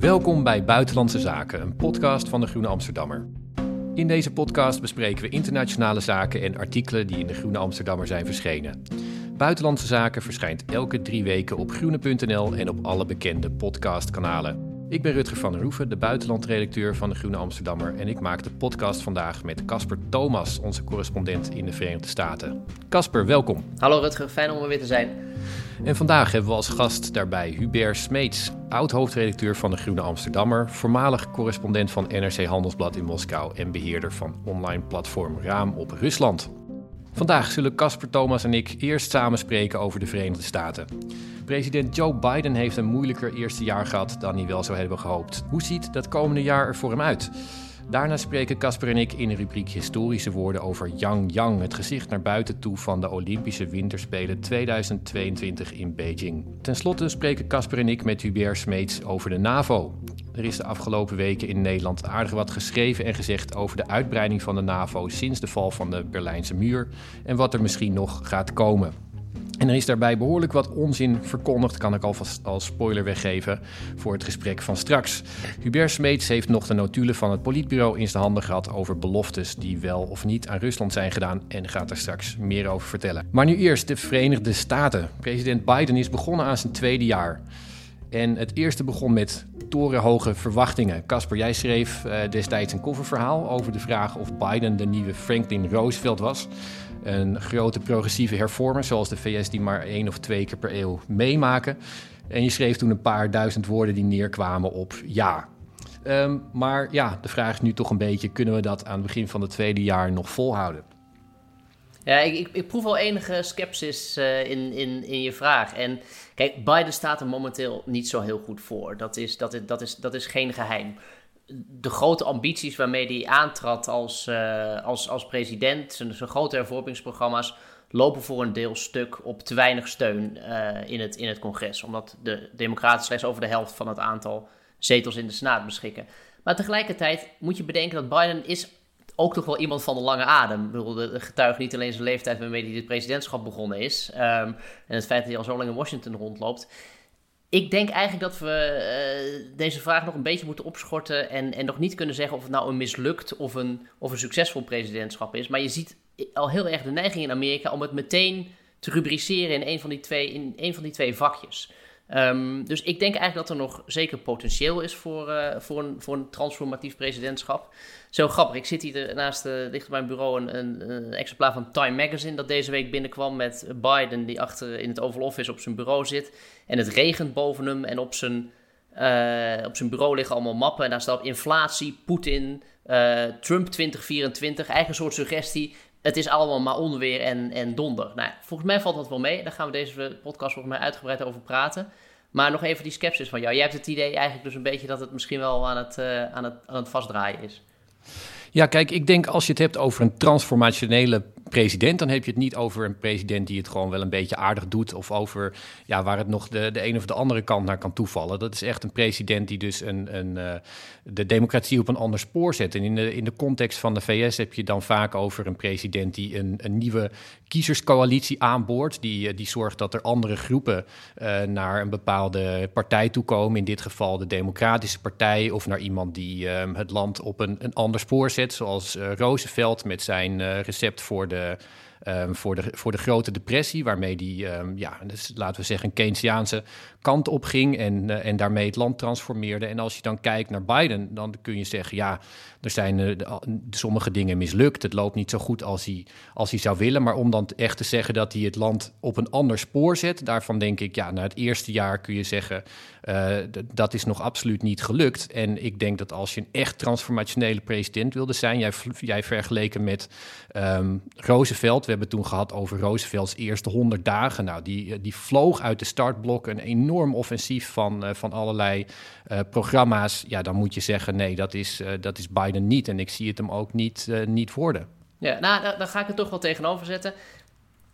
Welkom bij Buitenlandse Zaken, een podcast van de Groene Amsterdammer. In deze podcast bespreken we internationale zaken en artikelen die in de Groene Amsterdammer zijn verschenen. Buitenlandse Zaken verschijnt elke drie weken op groene.nl en op alle bekende podcastkanalen. Ik ben Rutger van der Hoeven, de buitenlandredacteur van de Groene Amsterdammer en ik maak de podcast vandaag met Casper Thomas, onze correspondent in de Verenigde Staten. Casper, welkom. Hallo Rutger, fijn om er weer te zijn. En vandaag hebben we als gast daarbij Hubert Smeets, oud-hoofdredacteur van de Groene Amsterdammer, voormalig correspondent van NRC Handelsblad in Moskou en beheerder van online platform Raam op Rusland. Vandaag zullen Casper Thomas en ik eerst samen spreken over de Verenigde Staten. President Joe Biden heeft een moeilijker eerste jaar gehad dan hij wel zou hebben gehoopt. Hoe ziet dat komende jaar er voor hem uit? Daarna spreken Casper en ik in de rubriek Historische Woorden over Yang Yang, het gezicht naar buiten toe van de Olympische Winterspelen 2022 in Beijing. Ten slotte spreken Casper en ik met Hubert Smeets over de NAVO. Er is de afgelopen weken in Nederland aardig wat geschreven en gezegd over de uitbreiding van de NAVO sinds de val van de Berlijnse muur en wat er misschien nog gaat komen. En er is daarbij behoorlijk wat onzin verkondigd, kan ik alvast als spoiler weggeven voor het gesprek van straks. Hubert Smeets heeft nog de notulen van het politbureau in zijn handen gehad over beloftes die wel of niet aan Rusland zijn gedaan en gaat er straks meer over vertellen. Maar nu eerst de Verenigde Staten. President Biden is begonnen aan zijn tweede jaar. En het eerste begon met torenhoge verwachtingen. Casper, jij schreef eh, destijds een coververhaal over de vraag of Biden de nieuwe Franklin Roosevelt was. Een grote progressieve hervormer, zoals de VS die maar één of twee keer per eeuw meemaken. En je schreef toen een paar duizend woorden die neerkwamen op ja. Ehm, maar ja, de vraag is nu toch een beetje: kunnen we dat aan het begin van het tweede jaar nog volhouden? Ja, ik, ik, ik proef al enige sceptisch eh, in, in, in je vraag. En kijk, Biden staat er momenteel niet zo heel goed voor. Dat is, dat is, dat is, dat is geen geheim. De grote ambities waarmee hij aantrad als, eh, als, als president, zijn, zijn grote hervormingsprogramma's, lopen voor een deel stuk op te weinig steun eh, in, het, in het congres. Omdat de Democraten slechts over de helft van het aantal zetels in de Senaat beschikken. Maar tegelijkertijd moet je bedenken dat Biden is ook toch wel iemand van de lange adem. Ik bedoel, de getuigt niet alleen zijn leeftijd waarmee hij dit presidentschap begonnen is. ehm, en het feit dat hij al zo lang in Washington rondloopt. Ik denk eigenlijk dat we eh, deze vraag nog een beetje moeten opschorten. En, en nog niet kunnen zeggen of het nou een mislukt of een, of een succesvol presidentschap is. Maar je ziet al heel erg de neiging in Amerika om het meteen te rubriceren in van die twee, in een van die twee vakjes. Ehm, dus ik denk eigenlijk dat er nog zeker potentieel is voor, eh, voor, een, voor een transformatief presidentschap. Zo grappig, ik zit hier naast, uh, ligt op mijn bureau een, een, een, exemplaar van Time Magazine dat deze week binnenkwam met Biden die achter in het Oval Office op zijn bureau zit. En het regent boven hem en op zijn, uh, op zijn bureau liggen allemaal mappen en daar staat inflatie, Poetin, Trump 2024. Eigen soort suggestie, het is allemaal maar onweer en, en donder. Nou, volgens mij valt dat wel mee. Daar gaan we deze podcast volgens mij uitgebreid over praten. Maar nog even die sceptisch van jou. Jij hebt het idee eigenlijk dus een beetje dat het misschien wel aan het, uh, aan het, aan het vastdraaien is. Ja, kijk, ik denk als je het hebt over een transformationele president, dan heb je het niet over een president die het gewoon wel een beetje aardig doet. Of over ja, waar het nog de, de een of de andere kant naar kan toevallen. Dat is echt een president die dus een, een, uh, de democratie op een ander spoor zet. En in de, in de context van de VS heb je dan vaak over een president die een, een nieuwe kiezerscoalitie aanboort. Die, die zorgt dat er andere groepen uh, naar een bepaalde partij toe komen. In dit geval de Democratische Partij. Of naar iemand die uh, het land op een, een ander spoor zet. Zoals Roosevelt met zijn recept voor de Yeah. Ehm, voor, de, voor de grote depressie, waarmee die, ehm, ja, dus laten we zeggen, een Keynesiaanse kant op ging en, uh, en daarmee het land transformeerde. En als je dan kijkt naar Biden, dan kun je zeggen, ja, er zijn uh, sommige dingen mislukt. Het loopt niet zo goed als hij, als hij zou willen. Maar om dan echt te zeggen dat hij het land op een ander spoor zet, daarvan denk ik, ja, na het eerste jaar kun je zeggen, uh, dat is nog absoluut niet gelukt. En ik denk dat als je een echt transformationele president wilde zijn, jij, jij vergeleken met um, Roosevelt, we hebben toen gehad over Roosevelts eerste 100 dagen. Nou, die, die vloog uit de startblokken een enorm offensief van, uh, van allerlei uh, programma's. Ja, dan moet je zeggen, nee, dat is, dat is Biden niet. En ik zie het hem ook niet, niet worden. Ja, nou, daar, ga ik het toch wel tegenover zetten.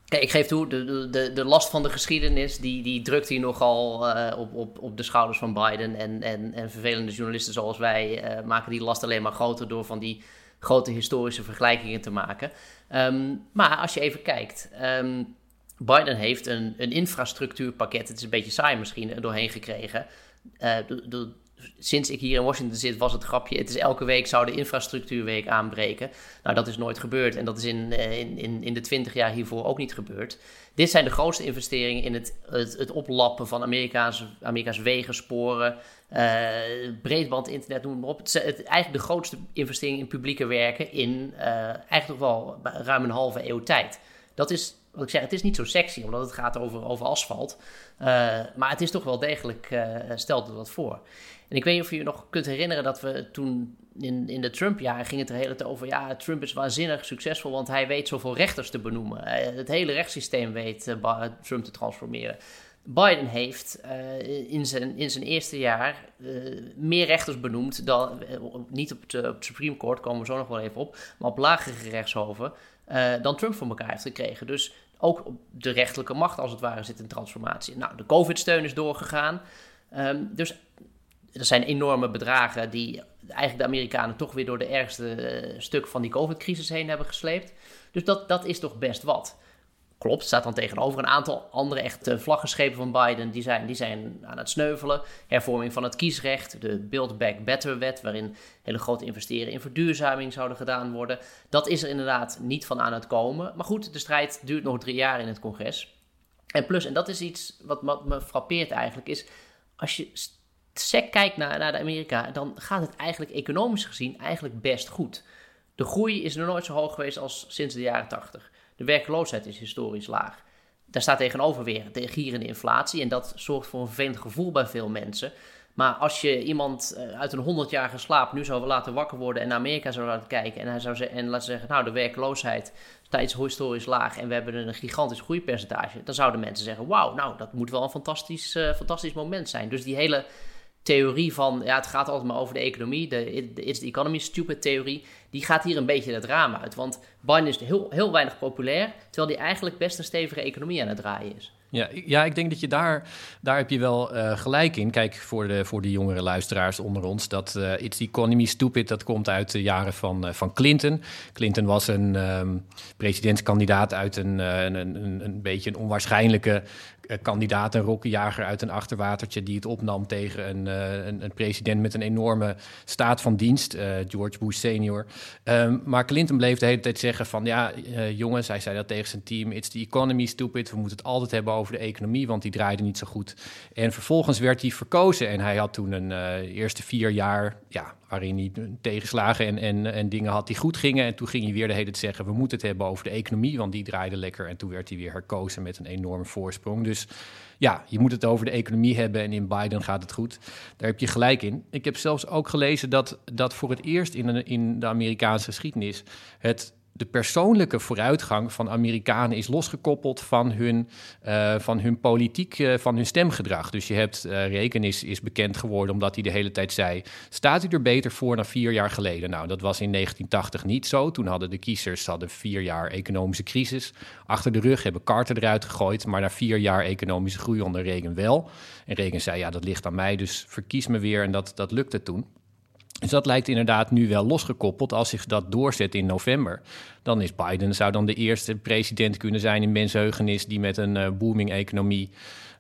Kijk, ik geef toe, de, de, de last van de geschiedenis, die, die drukt hier nogal uh, op, op, op de schouders van Biden. En, en, en vervelende journalisten zoals wij maken die last alleen maar groter door van die grote historische vergelijkingen te maken. Um, maar als je even kijkt, um, Biden heeft een, een infrastructuurpakket, het is een beetje saai misschien, doorheen gekregen. De, sinds ik hier in Washington zit, was het grapje. Het is elke week zou de infrastructuurweek aanbreken. Nou, dat is nooit gebeurd. En dat is in, in, in, in de twintig jaar hiervoor ook niet gebeurd. Dit zijn de grootste investeringen in het, het, het oplappen van Amerika's, Amerika's wegen, sporen, breedband, internet, noem maar op. Het eigenlijk de grootste investering in publieke werken in uh, eigenlijk wel ruim een halve eeuw tijd. Dat is wat ik zeg, het is niet zo sexy, omdat het gaat over, over asfalt. Uh, maar het is toch wel degelijk, uh, stelt het wat voor. En ik weet niet of je je nog kunt herinneren dat we toen in, in de Trump-jaren ging het er hele tijd over... ja, Trump is waanzinnig succesvol, want hij weet zoveel rechters te benoemen. Het hele rechtssysteem weet Trump te transformeren. Biden heeft in, zijn, in zijn eerste jaar meer rechters benoemd dan... niet op, de, op het Supreme Court, komen we zo nog wel even op... maar op lagere rechtshoven... dan Trump voor elkaar heeft gekregen. Dus ook op de rechterlijke macht, als het ware, zit in transformatie. Nou, de COVID-steun is doorgegaan. Um, dus er zijn enorme bedragen die eigenlijk de Amerikanen toch weer door de ergste stuk van die COVID-crisis heen hebben gesleept. Dus dat, dat is toch best wat. Klopt, staat dan tegenover een aantal andere echte vlaggenschepen van Biden. Die zijn, die zijn aan het sneuvelen. Hervorming van het kiesrecht, de Build Back Better wet, waarin hele grote investeringen in verduurzaming zouden gedaan worden. Dat is er inderdaad niet van aan het komen. Maar goed, de strijd duurt nog drie jaar in het congres. En plus, en dat is iets wat, me frappeert eigenlijk, is als je sec kijkt naar, naar de Amerika, dan gaat het eigenlijk economisch gezien eigenlijk best goed. De groei is nog nooit zo hoog geweest als sinds de jaren 80. De werkloosheid is historisch laag. Daar staat tegenover weer de gierende inflatie. En dat zorgt voor een vervelend gevoel bij veel mensen. Maar als je iemand uit een 100-jarige slaap nu zou laten wakker worden en naar Amerika zou laten kijken en hij zou zeggen, en laten zeggen, nou de werkloosheid staat historisch laag en we hebben een gigantisch groeipercentage, dan zouden mensen zeggen, wauw, nou dat moet wel een fantastisch, uh, fantastisch moment zijn. Dus die hele theorie van, ja, het gaat altijd maar over de economie, de, de It's the Economy Stupid theorie, die gaat hier een beetje het raam uit. Want Biden is heel, heel weinig populair, terwijl hij eigenlijk best een stevige economie aan het draaien is. Ja, ja, ik denk dat je daar, daar heb je wel uh, gelijk in. Kijk, voor de, voor de jongere luisteraars onder ons, dat uh, It's the Economy Stupid, dat komt uit de jaren van, uh, van Clinton. Clinton was een um, presidentskandidaat uit een, een, een, een beetje een onwaarschijnlijke kandidaat, een rokkenjager uit een achterwatertje, die het opnam tegen een, een, een president met een enorme staat van dienst, George Bush senior. Um, maar Clinton bleef de hele tijd zeggen van, ja, jongens, hij zei dat tegen zijn team, It's the Economy Stupid, we moeten het altijd hebben over de economie, want die draaide niet zo goed. En vervolgens werd hij verkozen en hij had toen een eerste vier jaar, ja, waarin hij tegenslagen en, en, en dingen had die goed gingen. En toen ging hij weer de hele tijd zeggen, we moeten het hebben over de economie, want die draaide lekker. En toen werd hij weer herkozen met een enorme voorsprong. Dus ja, je moet het over de economie hebben en in Biden gaat het goed. Daar heb je gelijk in. Ik heb zelfs ook gelezen dat, dat voor het eerst in, een, in de Amerikaanse geschiedenis het de persoonlijke vooruitgang van Amerikanen is losgekoppeld van hun, uh, van hun politiek, uh, van hun stemgedrag. Dus je hebt, uh, Reken is, bekend geworden omdat hij de hele tijd zei... staat u er beter voor dan vier jaar geleden? Nou, dat was in 1980 niet zo. Toen hadden de kiezers hadden vier jaar economische crisis achter de rug... hebben Carter eruit gegooid, maar na vier jaar economische groei onder Reagan wel. En Reagan zei, ja, dat ligt aan mij, dus verkies me weer. En dat, dat lukte toen. Dus dat lijkt inderdaad nu wel losgekoppeld. Als zich dat doorzet in november, dan is Biden zou dan de eerste president kunnen zijn in mensheugenis die met een uh, booming economie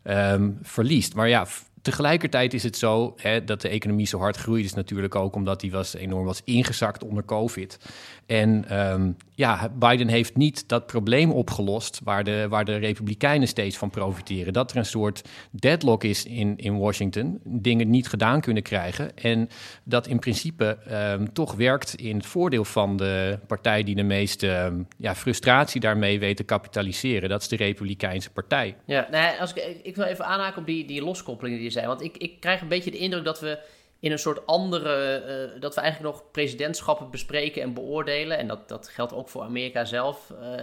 um, verliest. Maar ja, tegelijkertijd is het zo hè, dat de economie zo hard groeit, is natuurlijk ook omdat die was enorm was ingezakt onder COVID. En ehm, ja, Biden heeft niet dat probleem opgelost waar de, waar de Republikeinen steeds van profiteren. Dat er een soort deadlock is in, in Washington, dingen niet gedaan kunnen krijgen. En dat in principe ehm, toch werkt in het voordeel van de partij die de meeste ehm, ja, frustratie daarmee weet te kapitaliseren. Dat is de Republikeinse Partij. Ja, nou, als ik, ik wil even aanhaken op die, die loskoppeling die je zei. Want ik, ik krijg een beetje de indruk dat we in een soort andere. Uh, dat we eigenlijk nog presidentschappen bespreken en beoordelen. En dat, dat geldt ook voor Amerika zelf. Uh,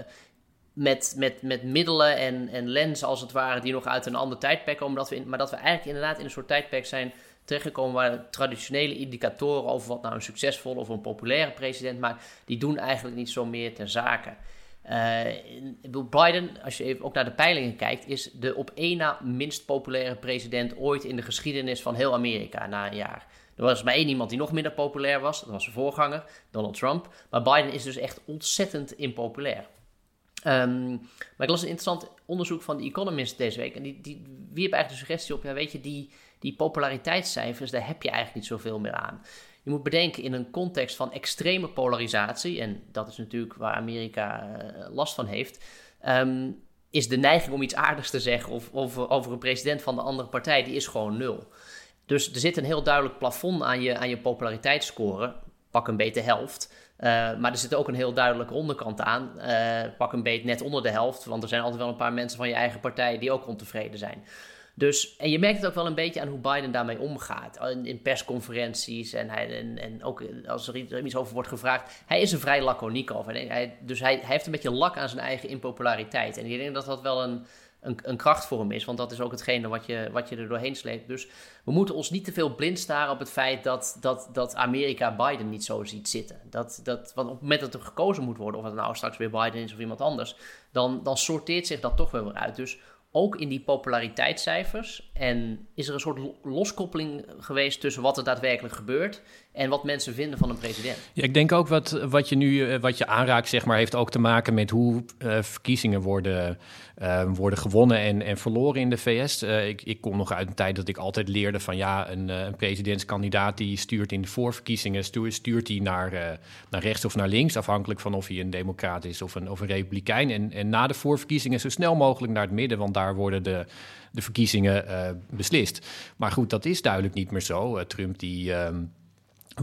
met, met, met middelen en, en lenzen als het ware, die nog uit een ander tijdperk komen. Dat we in, maar dat we eigenlijk inderdaad in een soort tijdperk zijn terechtgekomen waar traditionele indicatoren over wat nou een succesvolle of een populaire president maakt, die doen eigenlijk niet zo meer ter zake. Uh, Biden, als je even ook naar de peilingen kijkt, is de op één na minst populaire president ooit in de geschiedenis van heel Amerika na een jaar. Er was maar één iemand die nog minder populair was, dat was zijn voorganger, Donald Trump. Maar Biden is dus echt ontzettend impopulair. Um, maar ik las een interessant onderzoek van The Economist deze week. En die, die wierp eigenlijk de suggestie op: ja, weet je, die, die populariteitscijfers, daar heb je eigenlijk niet zoveel meer aan. Je moet bedenken in een context van extreme polarisatie, en dat is natuurlijk waar Amerika uh, last van heeft, um, is de neiging om iets aardigs te zeggen of, of, over een president van de andere partij, die is gewoon nul. Dus er zit een heel duidelijk plafond aan je, aan je populariteitsscore, pak een beetje de helft. Uh, maar er zit ook een heel duidelijke onderkant aan. Uh, pak een beetje net onder de helft, want er zijn altijd wel een paar mensen van je eigen partij die ook ontevreden zijn. Dus, en je merkt het ook wel een beetje aan hoe Biden daarmee omgaat. In, persconferenties en, hij, en, ook als er iets over wordt gevraagd. Hij is er vrij laconiek over. Hij, dus hij, hij, heeft een beetje lak aan zijn eigen impopulariteit. En ik denk dat dat wel een, een, een, kracht voor hem is. Want dat is ook hetgene wat je, wat je er doorheen sleept. Dus we moeten ons niet te veel blind staren op het feit dat, dat, dat Amerika Biden niet zo ziet zitten. Dat, dat, want op het moment dat er gekozen moet worden, of het nou straks weer Biden is of iemand anders, dan, dan sorteert zich dat toch weer weer uit. Dus ook in die populariteitscijfers. En is er een soort loskoppeling geweest tussen wat er daadwerkelijk gebeurt en wat mensen vinden van een president? Ja, ik denk ook wat, wat je nu eh, wat je aanraakt, zeg maar, heeft ook te maken met hoe uh, verkiezingen worden, uh, worden gewonnen en, en verloren in de VS. Ik, ik kom nog uit een tijd dat ik altijd leerde van ja, een, een presidentskandidaat die stuurt in de voorverkiezingen, stuurt, stuurt hij naar, naar rechts of naar links, afhankelijk van of hij een democraat is of een, of een republikein. En, en na de voorverkiezingen zo snel mogelijk naar het midden, want daar worden de, de verkiezingen beslist. Maar goed, dat is duidelijk niet meer zo. Trump die. Uh,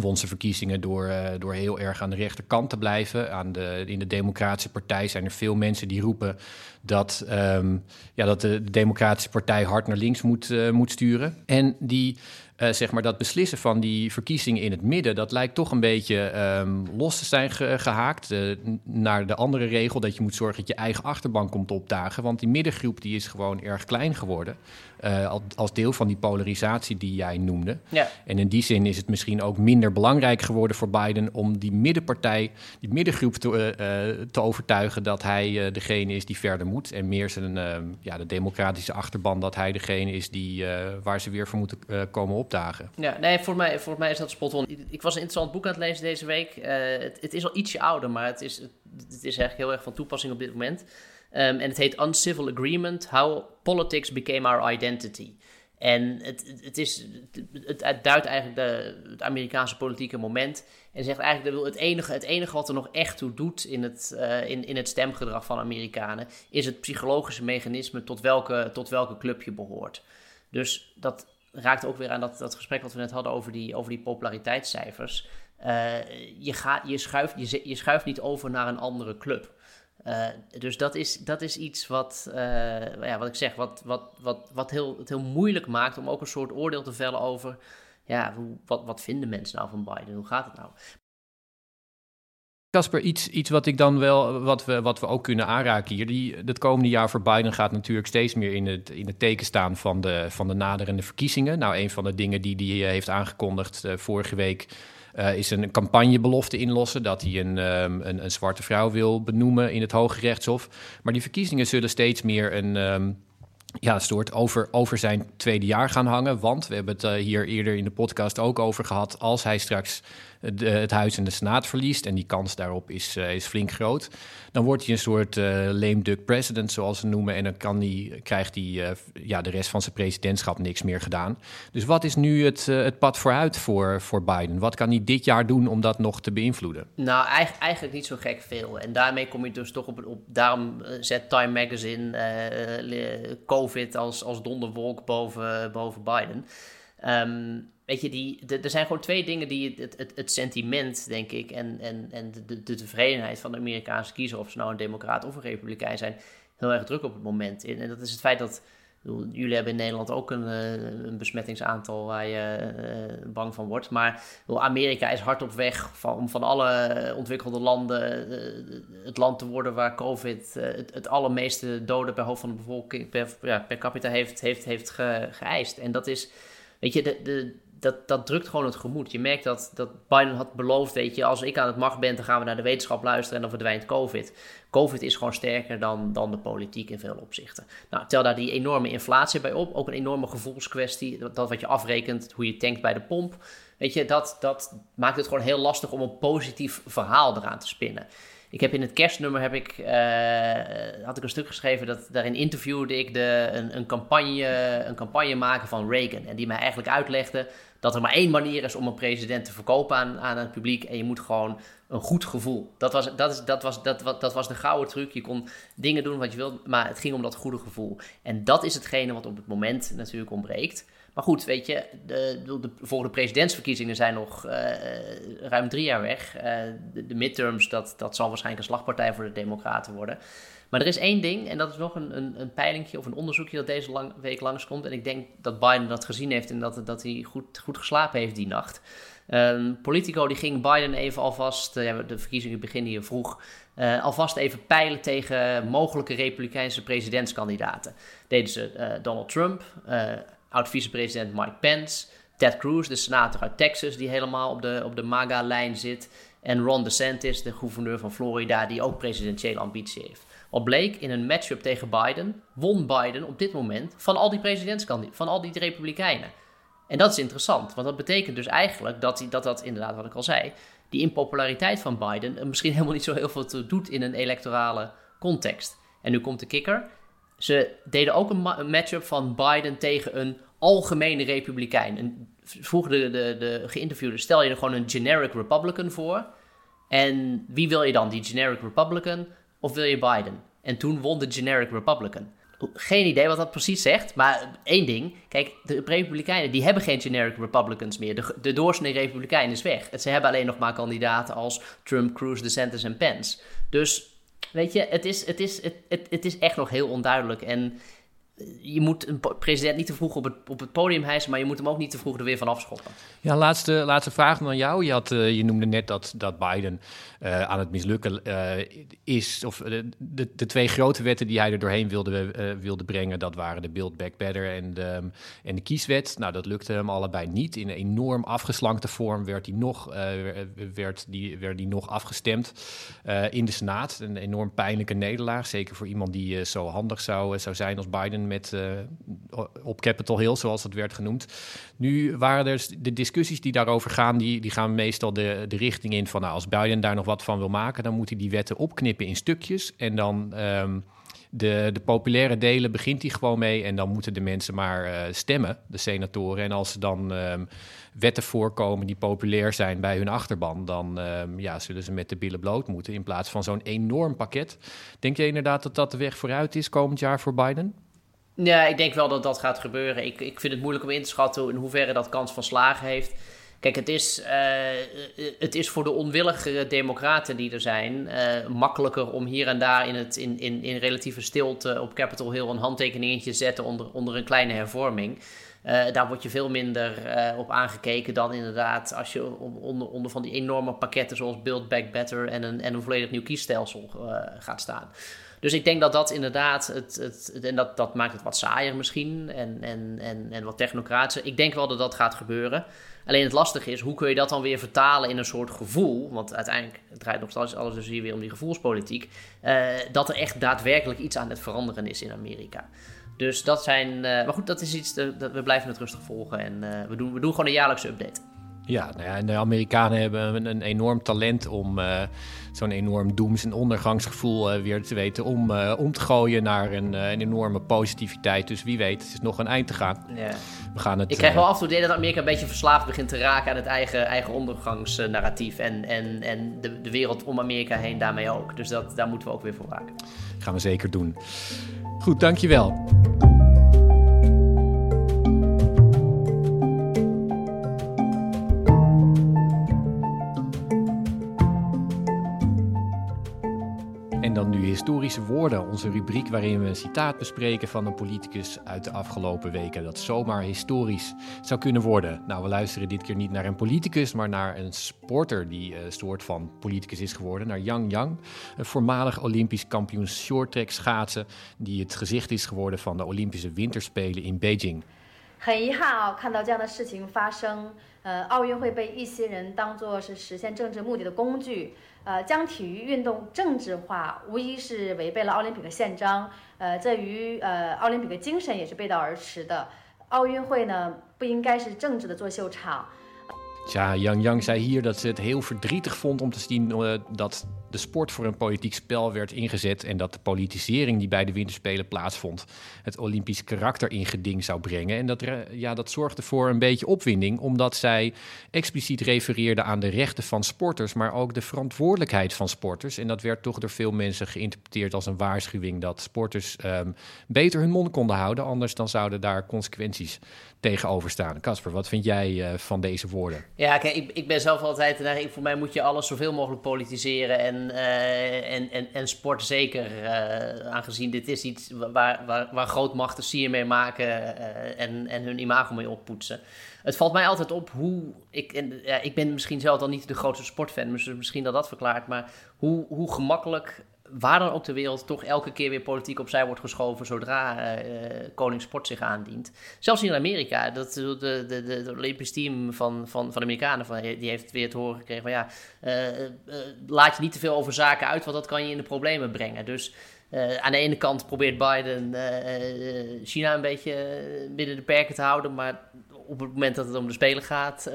won zijn verkiezingen door, uh, door heel erg aan de rechterkant te blijven. Aan de, in de Democratische Partij zijn er veel mensen die roepen dat, um, ja, dat de, de, Democratische Partij hard naar links moet, uh, moet sturen. En die uh, zeg maar dat beslissen van die verkiezingen in het midden, dat lijkt toch een beetje um, los te zijn ge gehaakt uh, naar de andere regel dat je moet zorgen dat je eigen achterban komt opdagen. Want die middengroep die is gewoon erg klein geworden. Uh, als deel van die polarisatie die jij noemde. Ja. En in die zin is het misschien ook minder belangrijk geworden voor Biden om die middenpartij, die middengroep te, te overtuigen dat hij degene is die verder moet. En meer zijn, ja, de democratische achterban dat hij degene is die, waar ze weer voor moeten komen op opdagen. Ja, nee, voor mij, voor mij is dat spot on. Ik was een interessant boek aan het lezen deze week. Het, het, is al ietsje ouder, maar het is, het, het, is eigenlijk heel erg van toepassing op dit moment. Um, en het heet Uncivil Agreement: How Politics Became Our Identity. En het, het, is, het, duidt eigenlijk de, het Amerikaanse politieke moment. En zegt eigenlijk het enige, het enige wat er nog echt toe doet in het, uh, in, in het stemgedrag van Amerikanen. is het psychologische mechanisme tot welke, tot welke club je behoort. Dus dat raakt ook weer aan dat, dat gesprek wat we net hadden over die, over die populariteitscijfers. Uh, je, gaat, je, schuift, je, je schuift niet over naar een andere club. Uh, dus dat is, dat is iets wat, uh, ja, wat ik zeg, wat, wat, wat, wat heel, het heel moeilijk maakt om ook een soort oordeel te vellen over, ja, hoe, wat, wat vinden mensen nou van Biden? Hoe gaat het nou? Casper, iets, iets wat ik dan wel, wat we, wat we ook kunnen aanraken hier. Die, het komende jaar voor Biden gaat natuurlijk steeds meer in het, in het teken staan van de, van de naderende verkiezingen. Nou, een van de dingen die hij heeft aangekondigd uh, vorige week. Uh, is een campagnebelofte inlossen dat hij een, um, een, een, zwarte vrouw wil benoemen in het Hoge Rechtshof. Maar die verkiezingen zullen steeds meer een, um, ja, soort over, over zijn tweede jaar gaan hangen. Want we hebben het uh, hier eerder in de podcast ook over gehad. Als hij straks het Huis en de Senaat verliest, en die kans daarop is, is flink groot, dan wordt hij een soort lame duck president, zoals ze noemen, en dan kan die, krijgt hij ja, de rest van zijn presidentschap niks meer gedaan. Dus wat is nu het, het pad vooruit voor, voor Biden? Wat kan hij dit jaar doen om dat nog te beïnvloeden? Nou, eigenlijk, eigenlijk niet zo gek veel. En daarmee kom je dus toch op, op daarom zet Time Magazine COVID als, als donderwolk boven, boven Biden. Ehm, weet je, die, er zijn gewoon twee dingen die het, het, sentiment, denk ik, en, en, en de, de, tevredenheid van de Amerikaanse kiezer, of ze nou een democraat of een republikein zijn, heel erg druk op het moment in. En dat is het feit dat jullie hebben in Nederland ook een, eh, een besmettingsaantal waar je eh, bang van wordt. Maar Amerika is hard op weg van, om van alle ontwikkelde landen eh, het land te worden waar COVID het, allermeeste doden per hoofd van de bevolking per, ja, per capita heeft, heeft, heeft geëist. En dat is, weet je, dat, dat drukt gewoon het gemoed. Je merkt dat, dat Biden had beloofd, weet je, als ik aan het macht ben, dan gaan we naar de wetenschap luisteren en dan verdwijnt COVID. COVID is gewoon sterker dan, dan de politiek in veel opzichten. Nou, tel daar die enorme inflatie bij op, ook een enorme gevoelskwestie, dat, dat wat je afrekent, hoe je tankt bij de pomp. Weet je, dat, dat maakt het gewoon heel lastig om een positief verhaal eraan te spinnen. Ik heb in het kerstnummer heb ik, uh, had ik een stuk geschreven dat daarin interviewde ik de, een, een, campagne, een campagne maken van Reagan. En die mij eigenlijk uitlegde dat er maar één manier is om een president te verkopen aan, aan het publiek. En je moet gewoon een goed gevoel. Dat was, dat, is, dat, was, dat, dat was de gouden truc. Je kon dingen doen wat je wilt, maar het ging om dat goede gevoel. En dat is hetgene wat op het moment natuurlijk ontbreekt. Maar goed, weet je, de, de volgende presidentsverkiezingen zijn nog uh, ruim drie jaar weg. Uh, de, de, midterms, dat, dat zal waarschijnlijk een slagpartij voor de Democraten worden. Maar er is één ding, en dat is nog een, een, een peilingje of een onderzoekje dat deze lang, week langskomt. En ik denk dat Biden dat gezien heeft en dat, dat hij goed, goed geslapen heeft die nacht. Um, Politico die ging Biden even alvast, de verkiezingen beginnen hier vroeg, alvast even peilen tegen mogelijke Republikeinse presidentskandidaten. Deden ze Donald Trump, oud-vicepresident Mike Pence, Ted Cruz, de senator uit Texas, die helemaal op de, op de MAGA-lijn zit. En Ron DeSantis, de gouverneur van Florida, die ook presidentiële ambitie heeft. Al bleek in een matchup tegen Biden, won Biden op dit moment van al die presidentskandidaten, van al die republikeinen. En dat is interessant, want dat betekent dus eigenlijk dat dat, dat inderdaad, wat ik al zei, die impopulariteit van Biden misschien helemaal niet zo heel veel doet in een electorale context. En nu komt de kikker. Ze deden ook een, matchup van Biden tegen een algemene republikein. En vroegen de, de, de geïnterviewden, stel je er gewoon een generic Republican voor. En wie wil je dan, die generic Republican of wil je Biden? En toen won de generic Republican. Geen idee wat dat precies zegt, maar één ding. Kijk, de Republikeinen die hebben geen generic Republicans meer. De, de doorsnee Republikein is weg. Ze hebben alleen nog maar kandidaten als Trump, Cruz, DeSantis en Pence. Dus weet je, het is, het is, het, het, het is echt nog heel onduidelijk. En je moet een president niet te vroeg op het, op het podium hijsen, maar je moet hem ook niet te vroeg er weer van afschoppen. Ja, laatste, laatste vraag aan jou. Je, had, uh, je noemde net dat, dat Biden uh, aan het mislukken uh, is. Of de, de twee grote wetten die hij er doorheen wilde, wilde brengen, dat waren de Build Back Better en de, en de kieswet. Nou, dat lukte hem allebei niet. In een enorm afgeslankte vorm werd die nog, werd die, werd die nog afgestemd in de Senaat. Een enorm pijnlijke nederlaag, zeker voor iemand die zo handig zou, zou zijn als Biden met, uh, op Capitol Hill, zoals dat werd genoemd. Nu waren er de discussies die daarover gaan, die, die gaan meestal de, de richting in van nou, als Biden daar nog wat van wil maken, dan moet hij die wetten opknippen in stukjes en dan... Um, de, de populaire delen begint hij gewoon mee en dan moeten de mensen maar uh, stemmen, de senatoren. En als er dan um, wetten voorkomen die populair zijn bij hun achterban, dan um, ja, zullen ze met de billen bloot moeten in plaats van zo'n enorm pakket. Denk je inderdaad dat dat de weg vooruit is komend jaar voor Biden? Ja, ik denk wel dat dat gaat gebeuren. Ik, ik vind het moeilijk om in te schatten in hoeverre dat kans van slagen heeft. Kijk, het is, uh, het is voor de onwillige democraten die er zijn uh, makkelijker om hier en daar in, het, in, in, in relatieve stilte op Capitol Hill een handtekeningetje te zetten onder, onder een kleine hervorming. Daar word je veel minder op aangekeken dan inderdaad als je onder, onder van die enorme pakketten zoals Build Back Better en een, en een volledig nieuw kiesstelsel gaat staan. Dus ik denk dat dat inderdaad, het, het, en dat, dat maakt het wat saaier misschien en, en, en, en wat technocratischer. Ik denk wel dat dat gaat gebeuren. Alleen het lastige is, hoe kun je dat dan weer vertalen in een soort gevoel? Want uiteindelijk draait nog steeds alles dus hier weer om die gevoelspolitiek. Uh, dat er echt daadwerkelijk iets aan het veranderen is in Amerika. Dus dat zijn. Uh, maar goed, dat is iets. dat we blijven het rustig volgen. En uh, we, doen, we doen gewoon een jaarlijkse update. Ja, nou ja, en de Amerikanen hebben een, enorm talent om uh, zo'n enorm doems- en ondergangsgevoel uh, weer te weten om, uh, om te gooien naar een, een, enorme positiviteit. Dus wie weet, het is nog een eind te gaan. Ja. We gaan het, Ik krijg wel af en toe idee dat Amerika een beetje verslaafd begint te raken aan het eigen, eigen ondergangsnarratief. En, en, en de, de wereld om Amerika heen daarmee ook. Dus dat, daar moeten we ook weer voor waken. gaan we zeker doen. Goed, dankjewel. historische woorden, onze rubriek waarin we een citaat bespreken van een politicus uit de afgelopen weken dat zomaar historisch zou kunnen worden. Nou, we luisteren dit keer niet naar een politicus, maar naar een sporter die een soort van politicus is geworden, naar Yang Yang, een voormalig Olympisch kampioen shorttrack schaatsen die het gezicht is geworden van de Olympische Winterspelen in Beijing. 很遗憾啊，看到这样的事情发生，呃，奥运会被一些人当作是实现政治目的的工具。 呃，将体育运动政治化，无疑是违背了奥林匹克宪章。呃，这与呃奥林匹克精神也是背道而驰的。奥运会呢，不应该是政治的作秀场。Ja, Yang Yang zei hier dat ze het heel verdrietig vond om te zien uh, dat de sport voor een politiek spel werd ingezet en dat de politisering die bij de winterspelen plaatsvond het Olympisch karakter in geding zou brengen. En dat, ja, dat zorgde voor een beetje opwinding, omdat zij expliciet refereerde aan de rechten van sporters, maar ook de verantwoordelijkheid van sporters. En dat werd toch door veel mensen geïnterpreteerd als een waarschuwing dat sporters um, beter hun mond konden houden, anders dan zouden daar consequenties tegenover staan. Casper, wat vind jij uh, van deze woorden? Ja, kijk, ik, ik ben zelf altijd, nou, voor mij moet je alles zoveel mogelijk politiseren en uh, en, en, en sport zeker. Aangezien dit is iets waar, waar, waar grootmachten sier mee maken en, en hun imago mee oppoetsen. Het valt mij altijd op hoe. Ik, en, ja, ik ben misschien zelf dan niet de grootste sportfan, dus misschien dat dat verklaart. Maar hoe, hoe gemakkelijk waar dan ook ter wereld toch elke keer weer politiek opzij wordt geschoven zodra uh, koning sport zich aandient. Zelfs in Amerika, dat, de, de, de, de Olympisch team van, van, van de Amerikanen, van, die heeft weer te horen gekregen van ja, laat je niet te veel over zaken uit, want dat kan je in de problemen brengen. Dus aan de ene kant probeert Biden China een beetje binnen de perken te houden, maar op het moment dat het om de Spelen gaat,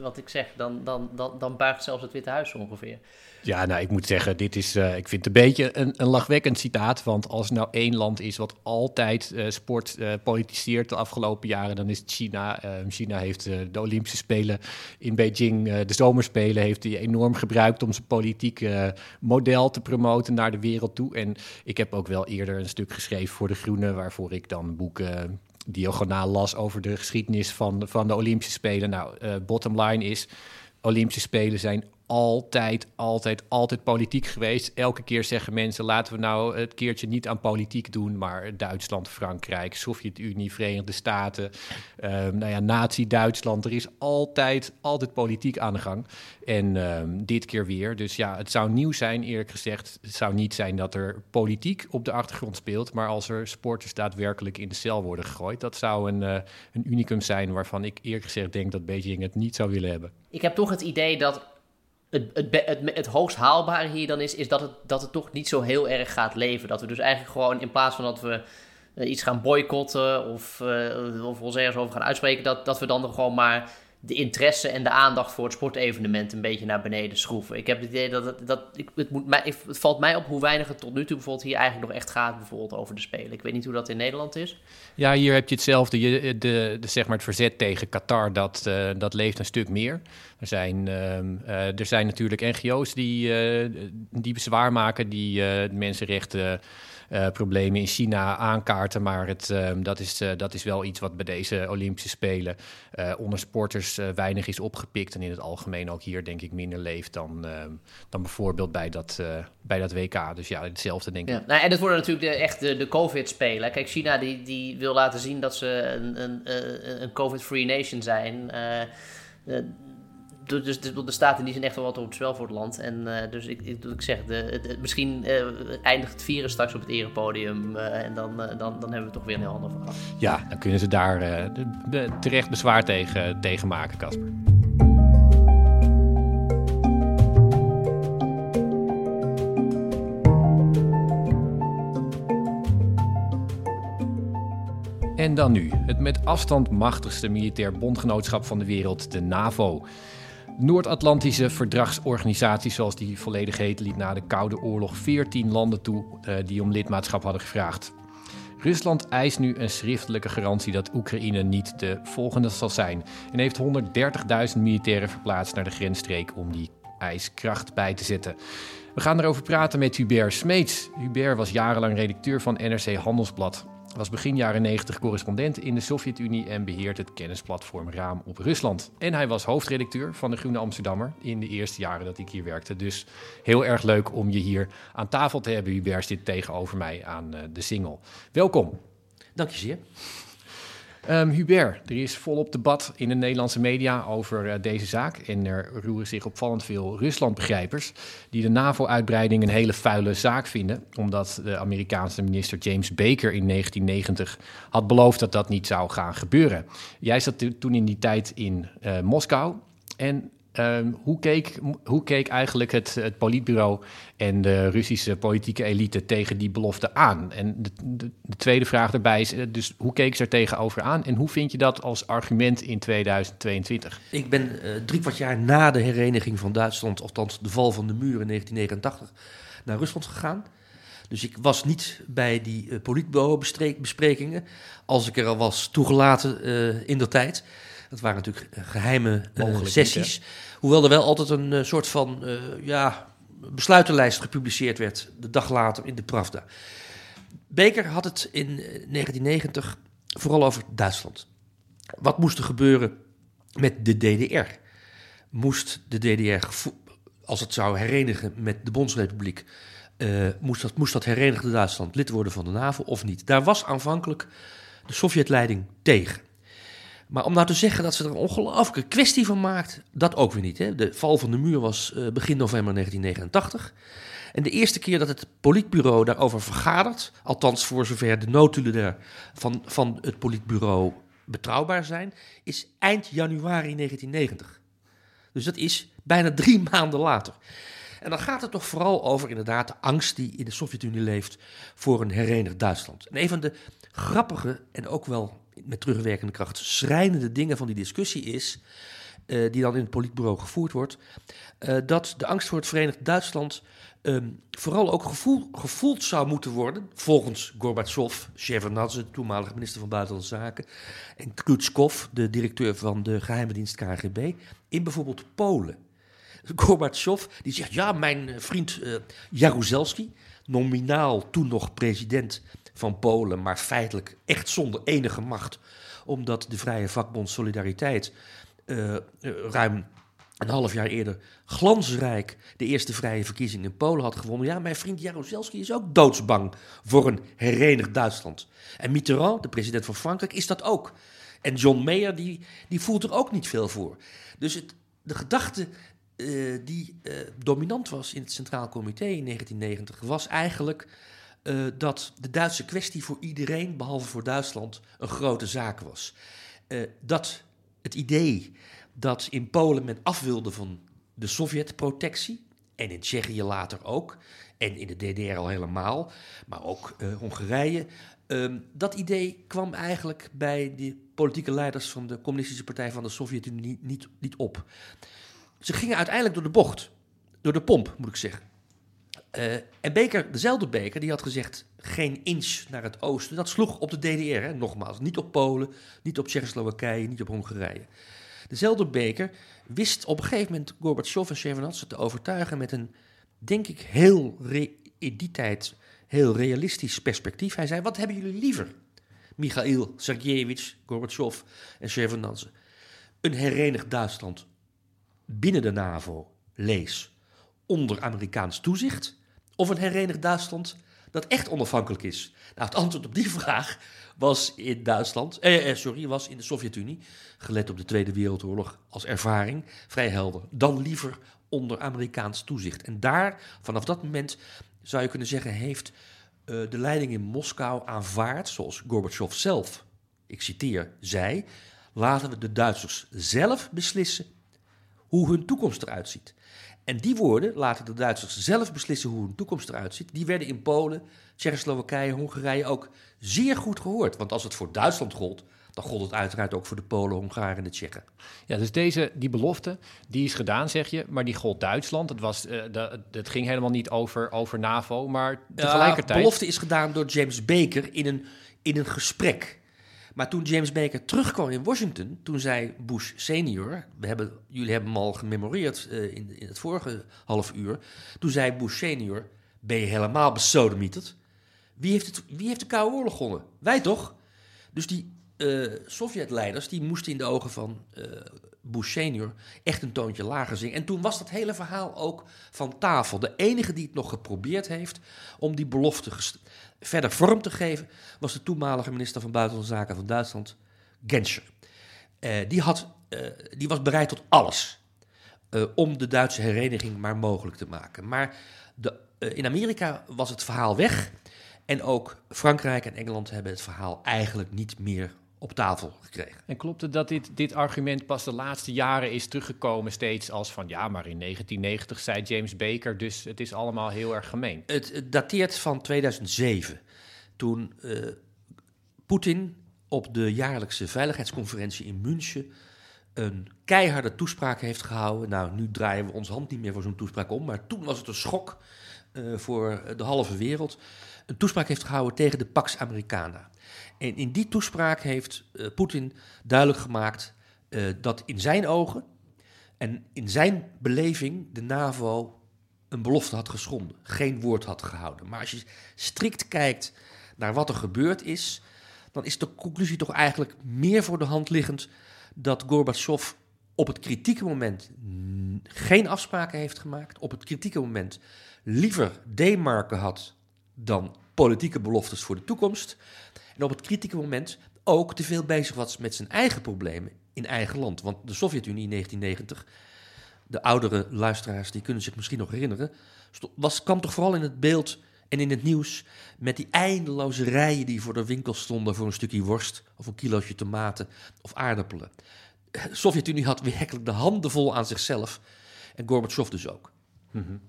wat ik zeg, dan, dan, dan, dan buigt zelfs het Witte Huis ongeveer. Ja, nou, ik moet zeggen, dit is, uh, ik vind het een beetje een, een lachwekkend citaat. Want als er nou één land is wat altijd uh, sport uh, politiseert de afgelopen jaren, dan is het China. Ehm, China heeft de Olympische Spelen in Beijing, de Zomerspelen, heeft hij enorm gebruikt om zijn politieke model te promoten naar de wereld toe. En ik heb ook wel eerder een stuk geschreven voor De Groene, waarvoor ik dan boeken diagonaal las over de geschiedenis van, van de Olympische Spelen. Nou, bottom line is, Olympische Spelen zijn altijd, altijd, altijd politiek geweest. Elke keer zeggen mensen: laten we nou het keertje niet aan politiek doen, maar Duitsland, Frankrijk, Sovjet-Unie, Verenigde Staten, um, nou ja, Nazi-Duitsland. Er is altijd, altijd politiek aan de gang. En um, dit keer weer. Dus ja, het zou nieuw zijn, eerlijk gezegd. Het zou niet zijn dat er politiek op de achtergrond speelt, maar als er sporters daadwerkelijk in de cel worden gegooid, dat zou een, uh, een unicum zijn waarvan ik eerlijk gezegd denk dat Beijing het niet zou willen hebben. Ik heb toch het idee dat het, het, het, hoogst haalbare hier dan is, is dat het, dat het toch niet zo heel erg gaat leven. Dat we dus eigenlijk gewoon in plaats van dat we uh, iets gaan boycotten of, uh, of ons ergens over gaan uitspreken, dat, dat we dan gewoon maar de interesse en de aandacht voor het sportevenement een beetje naar beneden schroeven. Ik heb het idee dat, het, dat ik, het, moet mij, het valt mij op hoe weinig het tot nu toe bijvoorbeeld hier eigenlijk nog echt gaat bijvoorbeeld over de Spelen. Ik weet niet hoe dat in Nederland is. Ja, hier heb je hetzelfde. Je, de, de, zeg maar het verzet tegen Qatar, dat, uh, dat leeft een stuk meer. Er zijn, uh, uh, er zijn natuurlijk NGO's die, die bezwaar maken, die mensenrechten uh, problemen in China aankaarten. Maar het, uh, dat, is, uh, dat is wel iets wat bij deze Olympische Spelen onder sporters weinig is opgepikt. En in het algemeen ook hier denk ik minder leeft dan, ehm, dan bijvoorbeeld bij dat, bij dat WK. Dus ja, hetzelfde denk ik. Ja, nou, en dat worden natuurlijk de, echt de, de COVID-spelen. Kijk, China die, die wil laten zien dat ze een, een, een COVID-free nation zijn dus de, de staten die zijn echt wel wat op het spel voor het land. En uh, dus ik, ik, zeg, misschien uh, eindigt het vieren straks op het erepodium. Uh, en dan, dan, dan hebben we toch weer een heel ander verhaal. Ja, dan kunnen ze daar terecht bezwaar tegen, tegen maken, Casper. En dan nu, het met afstand machtigste militair bondgenootschap van de wereld, de NAVO. Noord-Atlantische verdragsorganisatie, zoals die volledig heet, liet na de Koude Oorlog 14 landen toe uh, die om lidmaatschap hadden gevraagd. Rusland eist nu een schriftelijke garantie dat Oekraïne niet de volgende zal zijn en heeft 130.000 militairen verplaatst naar de grensstreek om die eis kracht bij te zetten. We gaan erover praten met Hubert Smeets. Hubert was jarenlang redacteur van NRC Handelsblad was begin jaren 90 correspondent in de Sovjet-Unie en beheert het kennisplatform Raam op Rusland. En hij was hoofdredacteur van de Groene Amsterdammer in de eerste jaren dat ik hier werkte. Dus heel erg leuk om je hier aan tafel te hebben. Hubert zit tegenover mij aan uh, de single. Welkom. Dank je zeer. Um, Hubert, er is volop debat in de Nederlandse media over uh, deze zaak. En er roeren zich opvallend veel Ruslandbegrijpers die de NAVO-uitbreiding een hele vuile zaak vinden. Omdat de Amerikaanse minister James Baker in 1990 had beloofd dat dat niet zou gaan gebeuren. Jij zat toen in die tijd in uh, Moskou. En Um, hoe, keek, hoe keek eigenlijk het, het politbureau en de Russische politieke elite tegen die belofte aan? En de, de, de, tweede vraag daarbij is, eh, dus hoe keek ze er tegenover aan en hoe vind je dat als argument in 2022? Ik ben uh, drie kwart jaar na de hereniging van Duitsland, althans de val van de muur in 1989, naar Rusland gegaan. Dus ik was niet bij die uh, politbureau-besprekingen, als ik er al was toegelaten in de tijd. Dat waren natuurlijk geheime uh, sessies. Hoewel er wel altijd een uh, soort van ja, besluitenlijst gepubliceerd werd, de dag later in de Pravda. Beker had het in 1990 vooral over Duitsland. Wat moest er gebeuren met de DDR? Moest de DDR, als het zou herenigen met de Bondsrepubliek, uh, moest, dat, moest dat herenigde Duitsland lid worden van de NAVO of niet? Daar was aanvankelijk de Sovjetleiding tegen. Maar om nou te zeggen dat ze er een ongelooflijke kwestie van maakt, dat ook weer niet. Hè? De val van de muur was uh, begin november 1989. En de eerste keer dat het politbureau daarover vergadert, althans voor zover de notulen van, van het politbureau betrouwbaar zijn, is eind januari 1990. Dus dat is bijna drie maanden later. En dan gaat het toch vooral over inderdaad de angst die in de Sovjet-Unie leeft voor een herenigd Duitsland. En een van de grappige en ook wel met terugwerkende kracht schrijnende dingen van die discussie is, uh, die dan in het politbureau gevoerd wordt, uh, dat de angst voor het Verenigd Duitsland um, vooral ook gevoel, gevoeld zou moeten worden, volgens Gorbachev, Shevardnadze, toenmalige minister van Buitenlandse Zaken, en Krutskov, de directeur van de geheime dienst KGB, in bijvoorbeeld Polen. Gorbachev die zegt, ja, mijn vriend uh, Jaruzelski, nominaal toen nog president van Polen, maar feitelijk echt zonder enige macht, omdat de Vrije Vakbond Solidariteit uh, ruim een half jaar eerder glansrijk de eerste vrije verkiezingen in Polen had gewonnen. Ja, mijn vriend Jaruzelski is ook doodsbang voor een herenigd Duitsland. En Mitterrand, de president van Frankrijk, is dat ook. En John Mayer, die, die voelt er ook niet veel voor. Dus het, de gedachte uh, die dominant was in het Centraal Comité in 1990 was eigenlijk uh, dat de Duitse kwestie voor iedereen, behalve voor Duitsland, een grote zaak was. Uh, dat het idee dat in Polen men af wilde van de Sovjet-protectie, en in Tsjechië later ook, en in de DDR al helemaal, maar ook uh, Hongarije, um, dat idee kwam eigenlijk bij de politieke leiders van de Communistische Partij van de Sovjet-Unie niet, niet op. Ze gingen uiteindelijk door de bocht, door de pomp, moet ik zeggen. Uh, en Beker, dezelfde Beker, die had gezegd geen inch naar het oosten. Dat sloeg op de DDR, hè, nogmaals. Niet op Polen, niet op Tsjechoslowakije, niet op Hongarije. Dezelfde Beker wist op een gegeven moment Gorbachev en Shevardnadze te overtuigen met een, denk ik, heel in die tijd heel realistisch perspectief. Hij zei, wat hebben jullie liever? Michail Sergejevich, Gorbachev en Shevardnadze. Een herenigd Duitsland binnen de NAVO, lees, onder Amerikaans toezicht of een herenigd Duitsland dat echt onafhankelijk is? Nou, het antwoord op die vraag was in Duitsland, eh, eh, sorry, was in de Sovjet-Unie, gelet op de Tweede Wereldoorlog als ervaring, vrij helder. Dan liever onder Amerikaans toezicht. En daar, vanaf dat moment, zou je kunnen zeggen, heeft uh, de leiding in Moskou aanvaard, zoals Gorbachev zelf, ik citeer, zei, laten we de Duitsers zelf beslissen hoe hun toekomst eruit ziet. En die woorden laten de Duitsers zelf beslissen hoe hun toekomst eruit ziet. Die werden in Polen, Tsjechoslowakije, Hongarije ook zeer goed gehoord. Want als het voor Duitsland gold, dan gold het uiteraard ook voor de Polen, Hongaren en de Tsjechen. Ja, dus deze, die belofte, die is gedaan, zeg je, maar die gold Duitsland. Het, was, uh, de, het ging helemaal niet over, over NAVO, maar tegelijkertijd... de belofte is gedaan door James Baker in een, in een gesprek. Maar toen James Baker terugkwam in Washington, toen zei Bush senior, we hebben, jullie hebben hem al gememoreerd uh, in, in het vorige half uur, toen zei Bush senior, ben je helemaal besodemieterd? Wie heeft, het, wie heeft de Koude Oorlog gewonnen? Wij toch? Dus die uh, Sovjet-leiders die moesten in de ogen van uh, Bush senior echt een toontje lager zingen. En toen was dat hele verhaal ook van tafel. De enige die het nog geprobeerd heeft om die belofte verder vorm te geven, was de toenmalige minister van Buitenlandse Zaken van Duitsland, Genscher. Uh, die, had, die was bereid tot alles om de Duitse hereniging maar mogelijk te maken. Maar de, in Amerika was het verhaal weg. En ook Frankrijk en Engeland hebben het verhaal eigenlijk niet meer op tafel gekregen. En klopt het dat dit, dit argument pas de laatste jaren is teruggekomen steeds als van ja, maar in 1990 zei James Baker, dus het is allemaal heel erg gemeen? Het, dateert van 2007, toen uh, Poetin op de jaarlijkse veiligheidsconferentie in München een keiharde toespraak heeft gehouden. Nou, nu draaien we onze hand niet meer voor zo'n toespraak om, maar toen was het een schok uh, voor de halve wereld. Een toespraak heeft gehouden tegen de Pax Americana. En in die toespraak heeft uh, Poetin duidelijk gemaakt uh, dat in zijn ogen en in zijn beleving de NAVO een belofte had geschonden, geen woord had gehouden. Maar als je strikt kijkt naar wat er gebeurd is, dan is de conclusie toch eigenlijk meer voor de hand liggend dat Gorbachev op het kritieke moment geen afspraken heeft gemaakt, op het kritieke moment liever D-marken had dan politieke beloftes voor de toekomst. En op het kritieke moment ook te veel bezig was met zijn eigen problemen in eigen land. Want de Sovjet-Unie in 1990, de oudere luisteraars die kunnen zich misschien nog herinneren, was, kwam toch vooral in het beeld en in het nieuws met die eindeloze rijen die voor de winkel stonden voor een stukje worst of een kilootje tomaten of aardappelen. De Sovjet-Unie had werkelijk de handen vol aan zichzelf en Gorbachev dus ook. -hmm.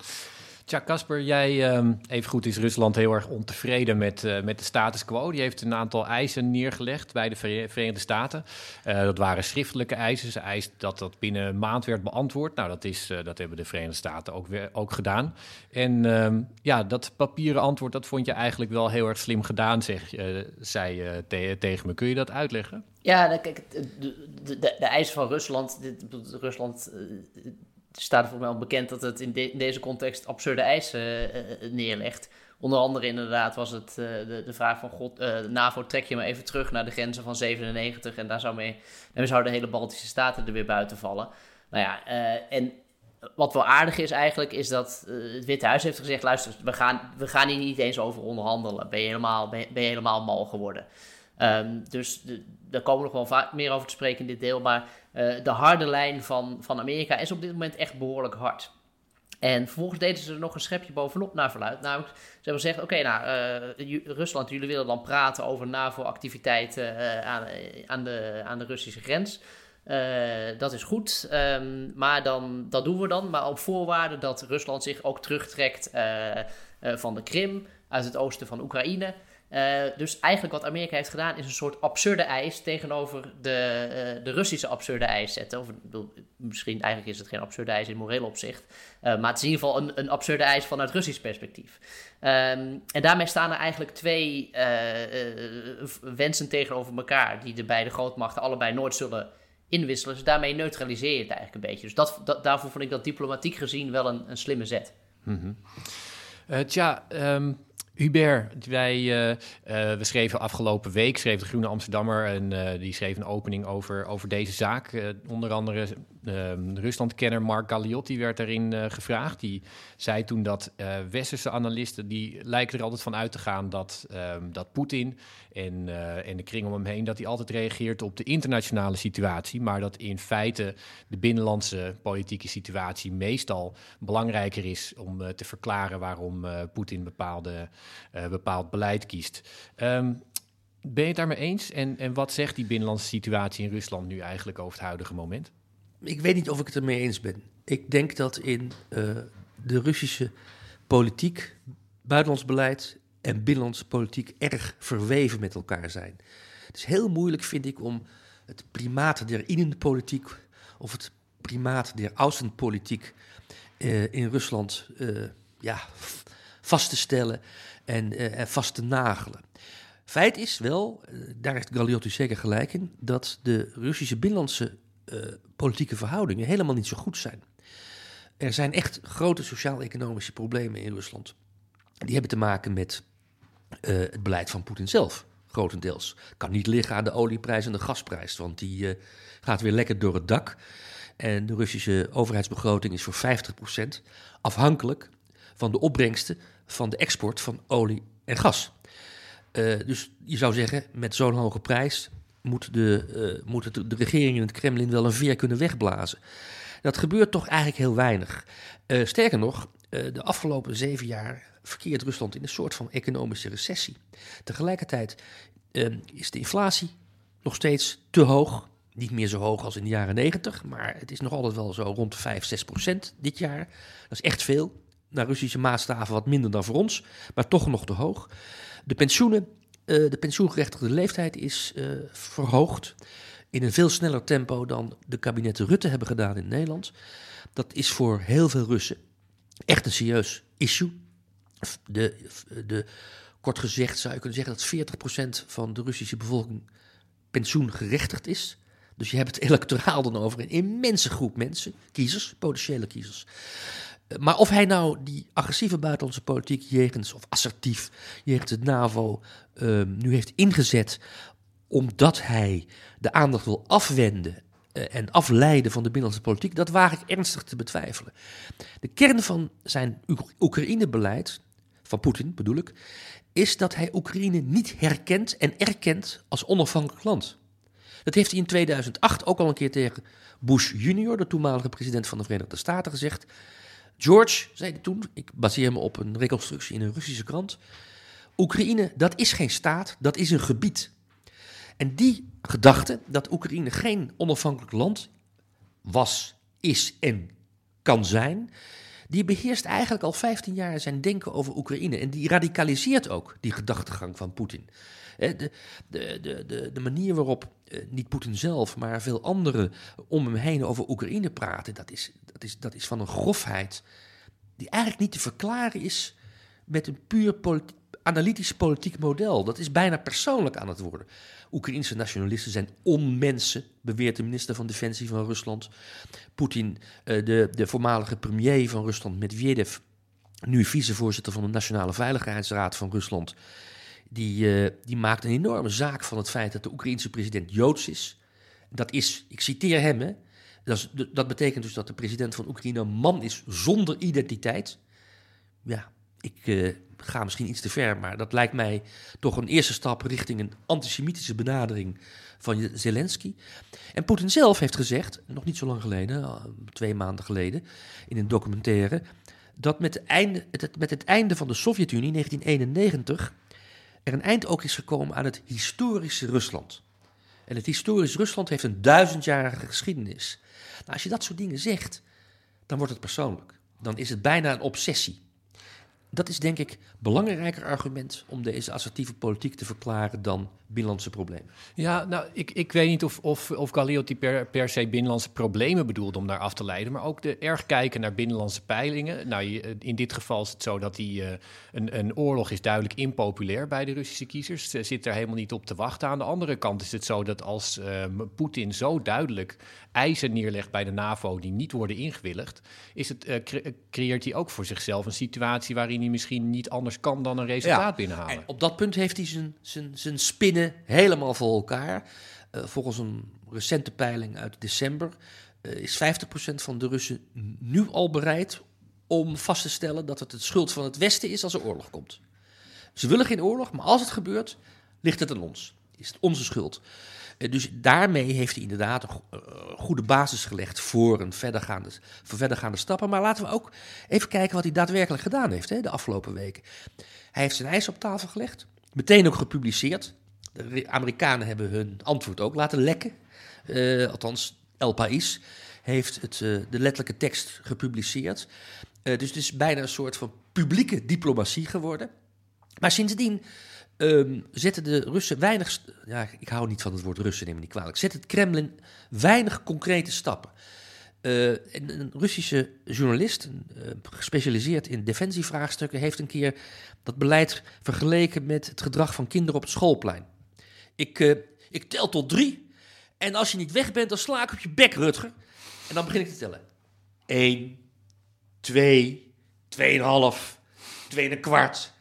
Tja, Casper, jij, um, even goed is Rusland heel erg ontevreden met, uh, met de status quo. Die heeft een aantal eisen neergelegd bij de Verenigde Staten. Uh, dat waren schriftelijke eisen. Ze eist dat dat binnen een maand werd beantwoord. Nou, dat, is, uh, dat hebben de Verenigde Staten ook, weer, ook gedaan. En um, ja, dat papieren antwoord, dat vond je eigenlijk wel heel erg slim gedaan, zeg, zei je te tegen me. Kun je dat uitleggen? Ja, kijk, de, de, de, de eisen van Rusland... Dit, Rusland staat voor mij al bekend dat het in, deze context absurde eisen uh, neerlegt. Onder andere inderdaad was het uh, de, de, vraag van God, NAVO trek je maar even terug naar de grenzen van 97 en daar zou mee, en zouden de hele Baltische Staten er weer buiten vallen. Nou ja, en wat wel aardig is eigenlijk, is dat het Witte Huis heeft gezegd, luister, we gaan, we gaan hier niet eens over onderhandelen. Ben je helemaal, ben je, helemaal mal geworden? Um, dus daar komen we nog wel vaak meer over te spreken in dit deel. Maar uh, de harde lijn van, van Amerika is op dit moment echt behoorlijk hard. En vervolgens deden ze er nog een schepje bovenop naar verluid. Namelijk, ze hebben gezegd: Oké, nou, uh, Rusland, jullie willen dan praten over NAVO-activiteiten uh, aan, aan, de, aan de Russische grens. dat is goed, um, maar dan, dat doen we dan. Maar op voorwaarde dat Rusland zich ook terugtrekt van de Krim, uit het oosten van Oekraïne. Uh, dus eigenlijk wat Amerika heeft gedaan is een soort absurde eis tegenover de, uh, de Russische absurde eis zetten. Of, bedoel, misschien eigenlijk is het geen absurde eis in moreel opzicht. Uh, maar het is in ieder geval een, een absurde eis vanuit Russisch perspectief. Um, en daarmee staan er eigenlijk twee wensen tegenover elkaar. Die de beide grootmachten allebei nooit zullen inwisselen. Dus daarmee neutraliseer je het eigenlijk een beetje. Dus dat, dat daarvoor vond ik dat diplomatiek gezien wel een, een slimme zet. Mm tja, um Hubert, wij, uh, uh, we schreven afgelopen week, schreef de Groene Amsterdammer, en uh, die schreef een opening over, over deze zaak. onder andere ehm, Ruslandkenner Mark Galliotti werd daarin gevraagd. Die zei toen dat westerse analisten, die lijken er altijd van uit te gaan dat, um, dat Poetin en, en de kring om hem heen, dat hij altijd reageert op de internationale situatie, maar dat in feite de binnenlandse politieke situatie meestal belangrijker is om te verklaren waarom Poetin bepaalde uh, bepaald beleid kiest. Um, ben je het daarmee eens? En, en wat zegt die binnenlandse situatie in Rusland nu eigenlijk over het huidige moment? ik weet niet of ik het ermee eens ben. Ik denk dat in uh, de Russische politiek, buitenlands beleid en binnenlandse politiek erg verweven met elkaar zijn. Het is heel moeilijk, vind ik, om het primaat der innenpolitiek of het primaat der außenpolitiek uh, in Rusland ja, vast te stellen en, uh, en, vast te nagelen. Feit is wel, daar heeft Galliotti zeker gelijk in, dat de Russische binnenlandse politieke verhoudingen helemaal niet zo goed zijn. Er zijn echt grote sociaal-economische problemen in Rusland. Die hebben te maken met het beleid van Poetin zelf, grotendeels. Kan niet liggen aan de olieprijs en de gasprijs, want die gaat weer lekker door het dak. En de Russische overheidsbegroting is voor 50% afhankelijk van de opbrengsten van de export van olie en gas. Uh, dus je zou zeggen, met zo'n hoge prijs moet, de, moet het, de regering in het Kremlin wel een veer kunnen wegblazen. Dat gebeurt toch eigenlijk heel weinig. Uh, sterker nog, de afgelopen zeven jaar verkeert Rusland in een soort van economische recessie. Tegelijkertijd uh, is de inflatie nog steeds te hoog. Niet meer zo hoog als in de jaren 90, maar het is nog altijd wel zo rond de 5, 6 procent dit jaar. Dat is echt veel. Naar Russische maatstaven wat minder dan voor ons, maar toch nog te hoog. De pensioenen, de pensioengerechtigde leeftijd is verhoogd in een veel sneller tempo dan de kabinetten Rutte hebben gedaan in Nederland. Dat is voor heel veel Russen echt een serieus issue. De, de, kort gezegd zou je kunnen zeggen dat 40% van de Russische bevolking pensioengerechtigd is. Dus je hebt het electoraal dan over een immense groep mensen, kiezers, potentiële kiezers. Maar of hij nou die agressieve buitenlandse politiek jegens, of assertief, jegens het NAVO um, nu heeft ingezet omdat hij de aandacht wil afwenden uh, en afleiden van de binnenlandse politiek, dat waag ik ernstig te betwijfelen. De kern van zijn Oekraïne-beleid, van Poetin bedoel ik, is dat hij Oekraïne niet herkent en erkent als onafhankelijk land. Dat heeft hij in 2008 ook al een keer tegen Bush junior, de toenmalige president van de Verenigde Staten, gezegd. George, zei toen, ik baseer me op een reconstructie in een Russische krant. Oekraïne, dat is geen staat, dat is een gebied. En die gedachte dat Oekraïne geen onafhankelijk land was, is en kan zijn, die beheerst eigenlijk al 15 jaar zijn denken over Oekraïne. En die radicaliseert ook die gedachtegang van Poetin. De, de, de, de, manier waarop eh, niet Poetin zelf, maar veel anderen om hem heen over Oekraïne praten, dat is, dat is, dat is van een grofheid die eigenlijk niet te verklaren is met een puur politi analytisch politiek model. Dat is bijna persoonlijk aan het worden. Oekraïnse nationalisten zijn onmensen, beweert de minister van Defensie van Rusland. Poetin, eh, de, de voormalige premier van Rusland, Medvedev, nu vicevoorzitter van de Nationale Veiligheidsraad van Rusland, die, uh, die maakt een enorme zaak van het feit dat de Oekraïnse president Joods is. Dat is, ik citeer hem, hè, dat, dat betekent dus dat de president van Oekraïne een man is zonder identiteit. Ja, ik, uh, ga misschien iets te ver, maar dat lijkt mij toch een eerste stap richting een antisemitische benadering van Zelensky. En Poetin zelf heeft gezegd, nog niet zo lang geleden, eh, twee maanden geleden, in een documentaire, dat met, einde, het, met het einde van de Sovjet-Unie, 1991, er een eind ook is gekomen aan het historische Rusland. En het historisch Rusland heeft een duizendjarige geschiedenis. Nou, als je dat soort dingen zegt, dan wordt het persoonlijk. Dan is het bijna een obsessie. Dat is denk ik belangrijker argument om deze assertieve politiek te verklaren dan binnenlandse problemen. Ja, nou, ik, ik weet niet of, of, of Galliotti per, per se binnenlandse problemen bedoelde om daar af te leiden, maar ook de erg kijken naar binnenlandse peilingen. Nou, in dit geval is het zo dat die, uh, een, een oorlog is duidelijk impopulair bij de Russische kiezers. Ze zitten er helemaal niet op te wachten. Aan de andere kant is het zo dat als uh, Poetin zo duidelijk eisen neerlegt bij de NAVO die niet worden ingewilligd, is het, uh, cre creëert hij ook voor zichzelf een situatie waarin hij misschien niet anders kan dan een resultaat ja, binnenhalen. En op dat punt heeft hij zijn, zijn, zijn spinnen helemaal voor elkaar. Uh, volgens een recente peiling uit december uh, is 50% van de Russen nu al bereid om vast te stellen dat het het schuld van het Westen is als er oorlog komt. Ze willen geen oorlog, maar als het gebeurt, ligt het aan ons. Is het onze schuld. Uh, dus daarmee heeft hij inderdaad een goede basis gelegd voor, een verdergaande, voor verdergaande stappen. Maar laten we ook even kijken wat hij daadwerkelijk gedaan heeft hè, de afgelopen weken. Hij heeft zijn eisen op tafel gelegd, meteen ook gepubliceerd. De Amerikanen hebben hun antwoord ook laten lekken. Uh, althans, El País heeft het, de letterlijke tekst gepubliceerd. dus het is bijna een soort van publieke diplomatie geworden. Maar sindsdien um, zetten de Russen weinig. Ja, ik hou niet van het woord Russen, neem me niet kwalijk. Zet het Kremlin weinig concrete stappen. Een, Russische journalist, gespecialiseerd in defensievraagstukken, heeft een keer dat beleid vergeleken met het gedrag van kinderen op het schoolplein. Ik, uh, ik tel tot drie en als je niet weg bent, dan sla ik op je bek, Rutger. En dan begin ik te tellen. Eén, twee, tweeënhalf, twee en een kwart,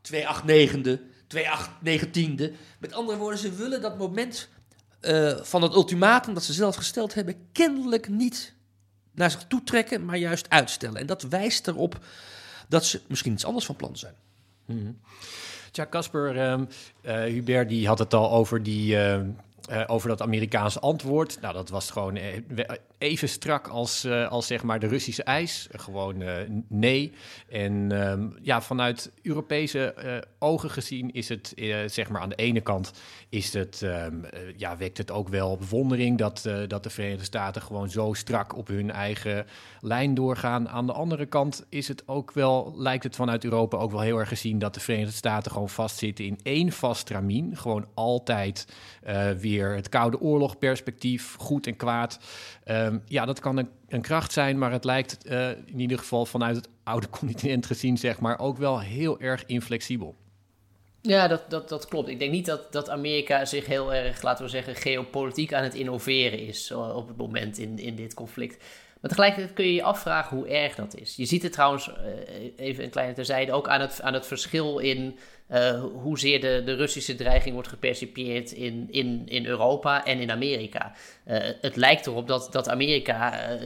twee acht negende, 2, 8, 19e. Met andere woorden, ze willen dat moment uh, van het ultimatum dat ze zelf gesteld hebben, kennelijk niet naar zich toe trekken, maar juist uitstellen. En dat wijst erop dat ze misschien iets anders van plan zijn. Mm Tja, Casper, uh, Hubert die had het al over die uh, over dat Amerikaanse antwoord. Nou, dat was gewoon eh, even strak als, uh, als zeg maar de Russische eis. Gewoon uh, nee. En um, ja, vanuit Europese ogen gezien is het, zeg maar aan de ene kant is het, um, ja, wekt het ook wel bewondering dat, dat de Verenigde Staten gewoon zo strak op hun eigen lijn doorgaan. Aan de andere kant is het ook wel, lijkt het vanuit Europa ook wel heel erg gezien dat de Verenigde Staten gewoon vastzitten in één vast tramien. Gewoon altijd weer het Koude Oorlog-perspectief, goed en kwaad. Ehm, ja, dat kan een, kracht zijn, maar het lijkt uh, in ieder geval vanuit het oude continent gezien, zeg maar, ook wel heel erg inflexibel. Ja, dat, dat, dat klopt. Ik denk niet dat, dat Amerika zich heel erg, laten we zeggen, geopolitiek aan het innoveren is op het moment in, in dit conflict. Maar tegelijkertijd kun je je afvragen hoe erg dat is. Je ziet het trouwens, uh, even een kleine terzijde, ook aan het, aan het verschil in uh, hoezeer de, de Russische dreiging wordt gepercipieerd in, in, in Europa en in Amerika. Uh, het lijkt erop dat, dat Amerika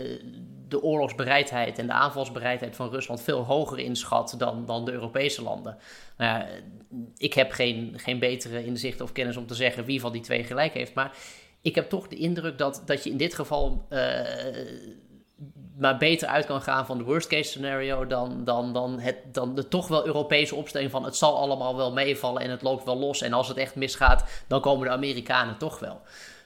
de oorlogsbereidheid en de aanvalsbereidheid van Rusland veel hoger inschat dan, dan de Europese landen. Nou ik heb geen, geen betere inzicht of kennis om te zeggen wie van die twee gelijk heeft, maar ik heb toch de indruk dat, dat je in dit geval maar beter uit kan gaan van de worst case scenario dan, dan, dan, het, dan de toch wel Europese opstelling van het zal allemaal wel meevallen en het loopt wel los. En als het echt misgaat, dan komen de Amerikanen toch wel.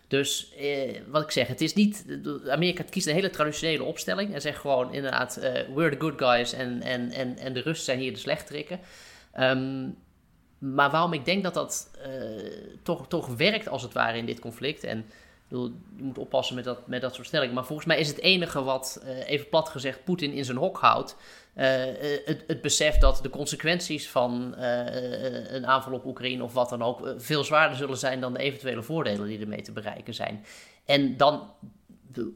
Dus eh, wat ik zeg, het is niet. Amerika kiest een hele traditionele opstelling en zegt gewoon inderdaad: uh, we're the good guys en, en, en, en de Russen zijn hier de slechterikken. Um, maar waarom ik denk dat dat uh, toch, toch werkt als het ware in dit conflict. En je moet oppassen met dat, met dat soort stellingen. Maar volgens mij is het enige wat, uh, even plat gezegd, Poetin in zijn hok houdt. Uh, het, het besef dat de consequenties van een aanval op Oekraïne of wat dan ook veel zwaarder zullen zijn dan de eventuele voordelen die ermee te bereiken zijn. En dan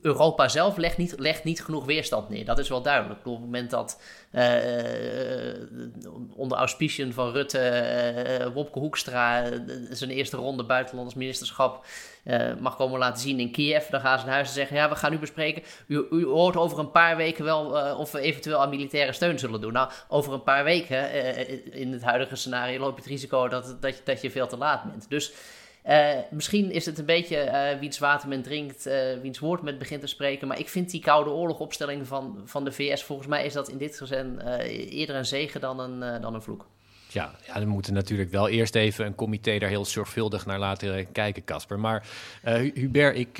Europa zelf legt niet, legt niet genoeg weerstand neer. Dat is wel duidelijk. Op het moment dat uh, onder auspiciën van Rutte, uh, Wopke Hoekstra zijn eerste ronde buitenlanders ministerschap mag komen laten zien in Kiev, dan gaan ze naar huis en zeggen: Ja, we gaan nu bespreken. U, u hoort over een paar weken wel of we eventueel aan militaire steun zullen doen. Nou, over een paar weken in het huidige scenario loop je het risico dat, dat, dat je veel te laat bent. Dus. Uh, misschien is het een beetje uh, wiens water men drinkt, uh, wiens woord men begint te spreken. Maar ik vind die Koude Oorlogopstelling van, van de VS, volgens mij is dat in dit gezin eerder een zegen dan een, dan een vloek. Ja, ja, we moeten natuurlijk wel eerst even een comité daar heel zorgvuldig naar laten kijken, Casper. Maar Hubert, ik,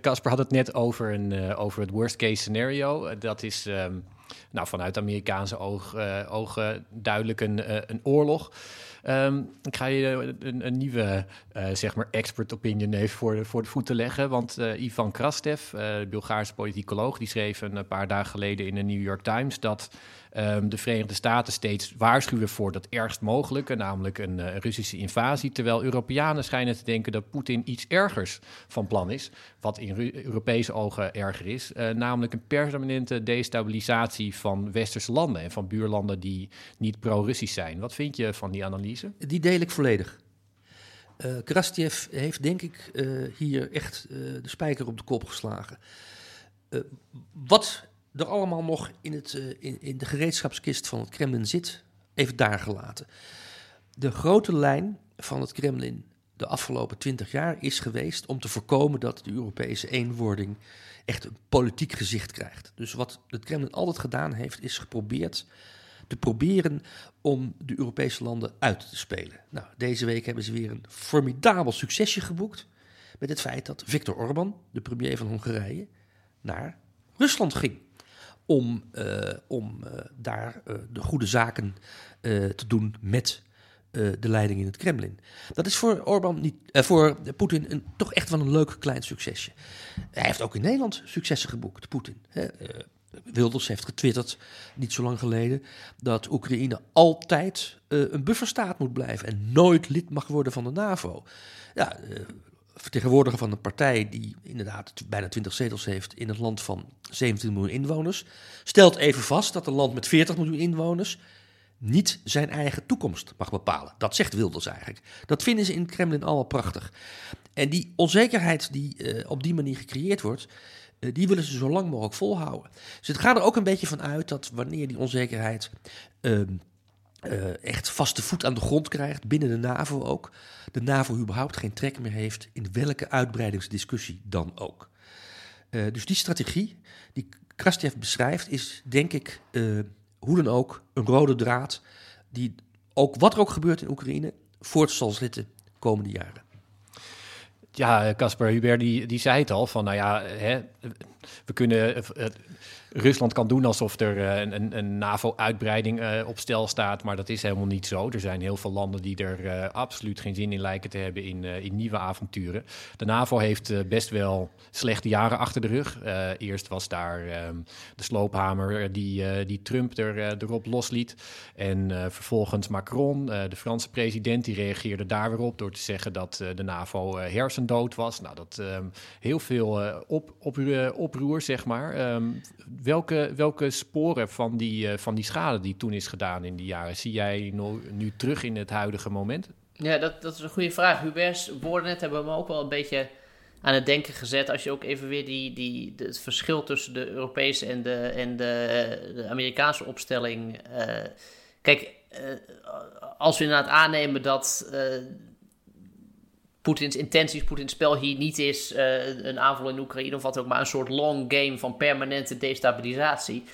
Casper had het net over, een, over het worst case scenario. dat is um, nou, vanuit Amerikaanse oog, ogen duidelijk een, een oorlog. Um, ik ga je een, nieuwe uh, zeg maar expert opinion even voor de, voor de voeten leggen. Want uh, Ivan Krastev, uh, de Bulgaarse politicoloog, die schreef een paar dagen geleden in de New York Times dat um, de Verenigde Staten steeds waarschuwen voor dat ergst mogelijke, namelijk een uh, Russische invasie. Terwijl Europeanen schijnen te denken dat Poetin iets ergers van plan is, wat in Europese ogen erger is, uh, namelijk een permanente destabilisatie van westerse landen en van buurlanden die niet pro-Russisch zijn. Wat vind je van die analyse? Die deel ik volledig. Uh, Krastjev heeft denk ik hier echt de spijker op de kop geslagen. wat er allemaal nog in, het, uh, in, in, de gereedschapskist van het Kremlin zit, even daar gelaten. De grote lijn van het Kremlin de afgelopen twintig jaar is geweest om te voorkomen dat de Europese eenwording echt een politiek gezicht krijgt. Dus wat het Kremlin altijd gedaan heeft, is geprobeerd te proberen om de Europese landen uit te spelen. Nou, deze week hebben ze weer een formidabel succesje geboekt met het feit dat Viktor Orban, de premier van Hongarije, naar Rusland ging. Om, uh, om uh, daar uh, de goede zaken te doen met de leiding in het Kremlin. Dat is voor Orbán niet, voor Poetin een, toch echt wel een leuk klein succesje. Hij heeft ook in Nederland successen geboekt, Poetin. Wilders heeft getwitterd, niet zo lang geleden, dat Oekraïne altijd een bufferstaat moet blijven en nooit lid mag worden van de NAVO. Ja, vertegenwoordiger van een partij die inderdaad bijna 20 zetels heeft in een land van 17 miljoen inwoners, stelt even vast dat een land met 40 miljoen inwoners niet zijn eigen toekomst mag bepalen. Dat zegt Wilders eigenlijk. Dat vinden ze in het Kremlin allemaal prachtig. En die onzekerheid die uh, op die manier gecreëerd wordt, uh, die willen ze zo lang mogelijk volhouden. Dus het gaat er ook een beetje van uit dat wanneer die onzekerheid uh, echt vaste voet aan de grond krijgt, binnen de NAVO ook, de NAVO überhaupt geen trek meer heeft in welke uitbreidingsdiscussie dan ook. dus die strategie die Krastjev beschrijft, is denk ik hoe dan ook een rode draad die ook wat er ook gebeurt in Oekraïne voort zal zitten komende jaren. Ja, Casper Hubert die, die zei het al, van nou ja, hè, we kunnen Rusland kan doen alsof er uh, een, een NAVO-uitbreiding uh, op stel staat, maar dat is helemaal niet zo. Er zijn heel veel landen die er uh, absoluut geen zin in lijken te hebben in, in nieuwe avonturen. De NAVO heeft best wel slechte jaren achter de rug. eerst was daar ehm, de sloophamer die, die Trump er, erop losliet. En vervolgens Macron, de Franse president, die reageerde daar weer op door te zeggen dat de NAVO hersendood was. Nou, dat um, heel veel op, op, oproer, zeg maar. Um, welke, welke sporen van die, uh, van die schade die toen is gedaan in die jaren zie jij nu, nu terug in het huidige moment? Ja, dat, dat is een goede vraag. Hubert's woorden net hebben me ook wel een beetje aan het denken gezet. Als je ook even weer die, die, het verschil tussen de Europese en de, en de, de Amerikaanse opstelling. Uh, kijk, als we inderdaad aannemen dat Poetins intenties, Poetins spel hier niet is uh, een aanval in Oekraïne of wat ook, maar een soort long game van permanente destabilisatie.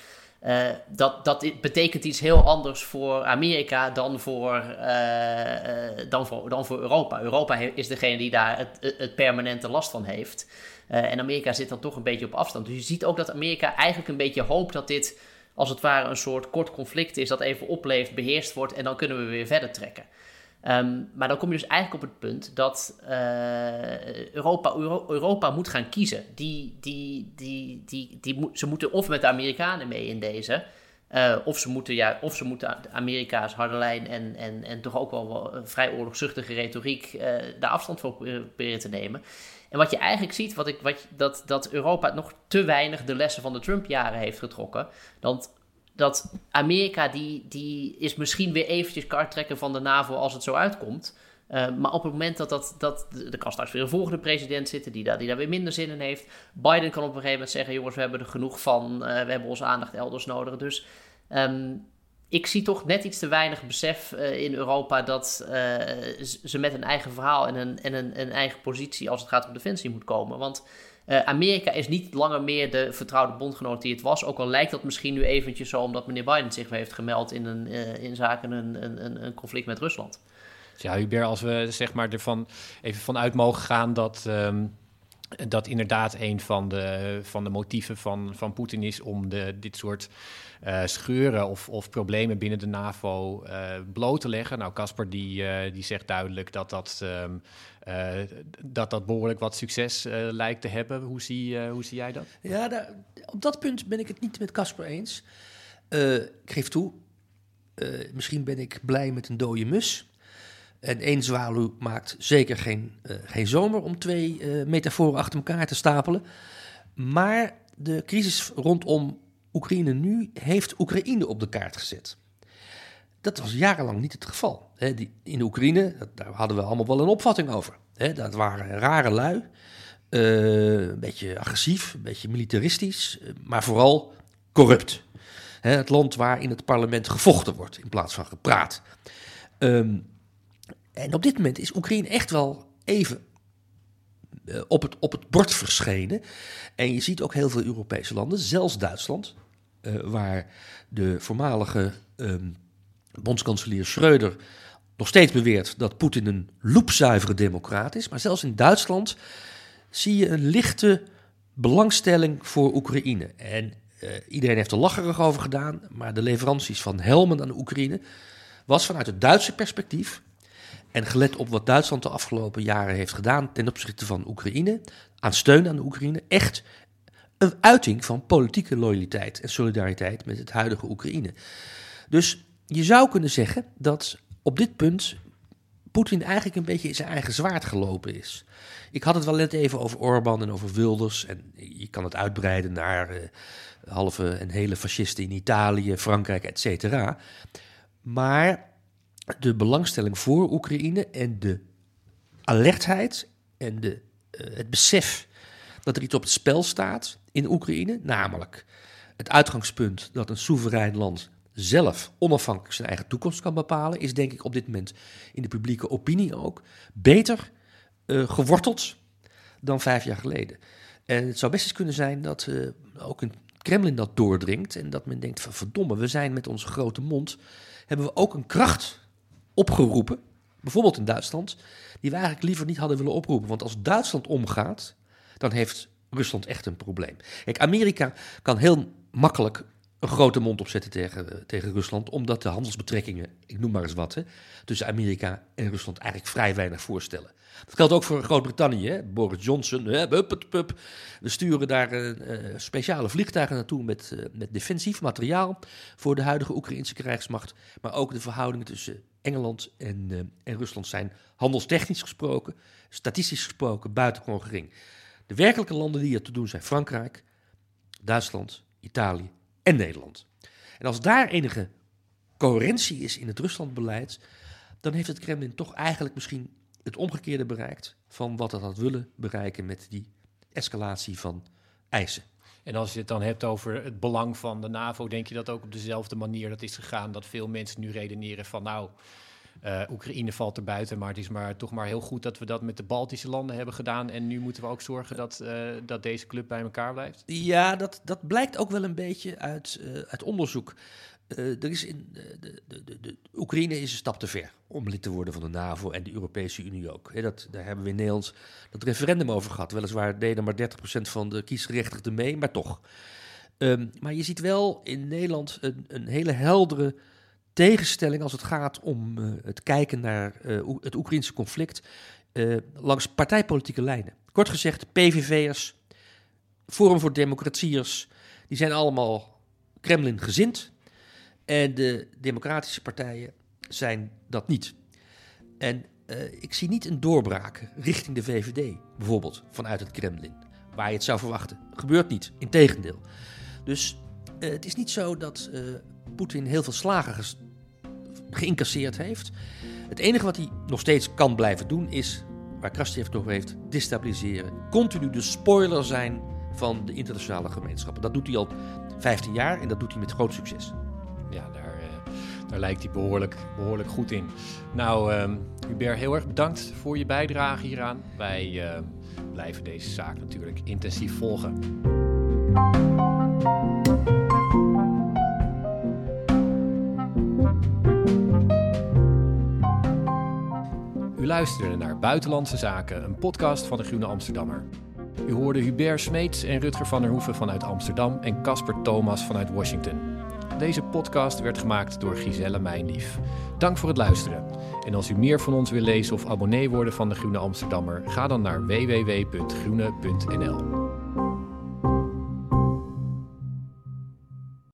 Uh, dat, dat betekent iets heel anders voor Amerika dan voor, uh, dan voor, dan voor Europa. Europa is degene die daar het, het permanente last van heeft. en Amerika zit dan toch een beetje op afstand. Dus je ziet ook dat Amerika eigenlijk een beetje hoopt dat dit als het ware een soort kort conflict is dat even opleeft, beheerst wordt en dan kunnen we weer verder trekken. Um, maar dan kom je dus eigenlijk op het punt dat uh, Europa, Euro, Europa moet gaan kiezen. Die, die, die, die, die, ze moeten of met de Amerikanen mee in deze, uh, of, ze moeten, ja, of ze moeten Amerika's harde lijn en, en, en toch ook wel, vrij oorlogzuchtige retoriek uh, daar afstand voor proberen te nemen. En wat je eigenlijk ziet, wat ik, wat, dat, dat Europa nog te weinig de lessen van de Trump-jaren heeft getrokken. Want dat Amerika die, die is misschien weer eventjes karttrekken van de NAVO als het zo uitkomt. Uh, maar op het moment dat, dat, dat er kan straks weer een volgende president zitten die daar, die daar weer minder zin in heeft. Biden kan op een gegeven moment zeggen: jongens, we hebben er genoeg van, uh, we hebben onze aandacht elders nodig. Dus um, ik zie toch net iets te weinig besef uh, in Europa dat ze met een eigen verhaal en een, en een, een eigen positie als het gaat om defensie moet komen. Want uh, Amerika is niet langer meer de vertrouwde bondgenoot die het was. Ook al lijkt dat misschien nu eventjes zo, omdat meneer Biden zich heeft gemeld in, een, uh, zaken een, een, een conflict met Rusland. Ja, Hubert, als we zeg maar ervan even vanuit mogen gaan dat. Um, dat inderdaad een van de, van de motieven van, van Poetin is om de, dit soort uh, scheuren of, of problemen binnen de NAVO bloot te leggen. Nou, Casper die, die zegt duidelijk dat dat, um, dat dat behoorlijk wat succes lijkt te hebben. Hoe zie, hoe zie jij dat? Ja, op dat punt ben ik het niet met Casper eens. ik geef toe, misschien ben ik blij met een dode mus. En één zwaluw maakt zeker geen, geen zomer om twee metaforen achter elkaar te stapelen. Maar de crisis rondom Oekraïne nu heeft Oekraïne op de kaart gezet. Dat was jarenlang niet het geval. in de Oekraïne, daar hadden we allemaal wel een opvatting over. Dat waren rare lui, uh, een beetje agressief, een beetje militaristisch, eh, maar vooral corrupt. Het land waar in het parlement gevochten wordt in plaats van gepraat. Um, en op dit moment is Oekraïne echt wel even uh, op, het, op het bord verschenen. En je ziet ook heel veel Europese landen, zelfs Duitsland, waar de voormalige um, bondskanselier Schreuder nog steeds beweert dat Poetin een loepzuivere democraat is. Maar zelfs in Duitsland zie je een lichte belangstelling voor Oekraïne. En uh, iedereen heeft er lacherig over gedaan, maar de leveranties van helmen aan de Oekraïne was vanuit het Duitse perspectief en gelet op wat Duitsland de afgelopen jaren heeft gedaan ten opzichte van Oekraïne, aan steun aan de Oekraïne, echt een uiting van politieke loyaliteit en solidariteit met het huidige Oekraïne. Dus je zou kunnen zeggen dat op dit punt Poetin eigenlijk een beetje in zijn eigen zwaard gelopen is. Ik had het wel net even over Orbán en over Wilders. En je kan het uitbreiden naar uh, halve en hele fascisten in Italië, Frankrijk, et cetera. Maar de belangstelling voor Oekraïne en de alertheid en de, uh, het besef dat er iets op het spel staat in Oekraïne, namelijk het uitgangspunt dat een soeverein land zelf onafhankelijk zijn eigen toekomst kan bepalen, is denk ik op dit moment in de publieke opinie ook beter uh, geworteld dan vijf jaar geleden. En het zou best eens kunnen zijn dat uh, ook in Kremlin dat doordringt en dat men denkt van verdomme, we zijn met onze grote mond, hebben we ook een kracht opgeroepen, bijvoorbeeld in Duitsland, die we eigenlijk liever niet hadden willen oproepen. Want als Duitsland omgaat, dan heeft Rusland echt een probleem. Kijk, Amerika kan heel makkelijk een grote mond opzetten tegen, tegen Rusland, omdat de handelsbetrekkingen, ik noem maar eens wat, hè, tussen Amerika en Rusland eigenlijk vrij weinig voorstellen. Dat geldt ook voor Groot-Brittannië. Boris Johnson, hè, we sturen daar uh, speciale vliegtuigen naartoe met, uh, met defensief materiaal voor de huidige Oekraïnse krijgsmacht. Maar ook de verhoudingen tussen Engeland en, en Rusland zijn handelstechnisch gesproken, statistisch gesproken, buitengewoon gering. De werkelijke landen die er te doen zijn Frankrijk, Duitsland, Italië en Nederland. En als daar enige coherentie is in het Ruslandbeleid, dan heeft het Kremlin toch eigenlijk misschien het omgekeerde bereikt van wat het had willen bereiken met die escalatie van eisen. En als je het dan hebt over het belang van de NAVO, denk je dat ook op dezelfde manier dat is gegaan? Dat veel mensen nu redeneren van nou, uh, Oekraïne valt er buiten, maar het is maar toch maar heel goed dat we dat met de Baltische landen hebben gedaan. En nu moeten we ook zorgen dat, uh, dat deze club bij elkaar blijft. Ja, dat, dat blijkt ook wel een beetje uit, uh, uit onderzoek. er is in, de, de, de, Oekraïne is een stap te ver om lid te worden van de NAVO en de Europese Unie ook. Dat, daar hebben we in Nederland dat referendum over gehad. Weliswaar deden maar 30% van de kiesgerechtigden mee, maar toch. Um, maar je ziet wel in Nederland een, een hele heldere tegenstelling als het gaat om uh, het kijken naar uh, het Oekraïnse conflict uh, langs partijpolitieke lijnen. Kort gezegd, PVV'ers, Forum voor Democratiërs, die zijn allemaal Kremlin gezind. En de democratische partijen zijn dat niet. En ik zie niet een doorbraak richting de VVD, bijvoorbeeld vanuit het Kremlin, waar je het zou verwachten. Gebeurt niet, integendeel. Dus het is niet zo dat Poetin heel veel slagen geïncasseerd heeft. Het enige wat hij nog steeds kan blijven doen is, waar Krastjev het over heeft, destabiliseren. Continu de spoiler zijn van de internationale gemeenschappen. Dat doet hij al 15 jaar en dat doet hij met groot succes. Ja, daar, uh, daar lijkt hij behoorlijk, behoorlijk goed in. Nou, uh, Hubert, heel erg bedankt voor je bijdrage hieraan. Wij uh, blijven deze zaak natuurlijk intensief volgen. Luisterde naar Buitenlandse Zaken, een podcast van de Groene Amsterdammer. U hoorde Hubert Smeets en Rutger van der Hoeven vanuit Amsterdam en Casper Thomas vanuit Washington. Deze podcast werd gemaakt door Giselle Mijnlief. Dank voor het luisteren. En als u meer van ons wil lezen of abonnee worden van de Groene Amsterdammer, ga dan naar www.groene.nl.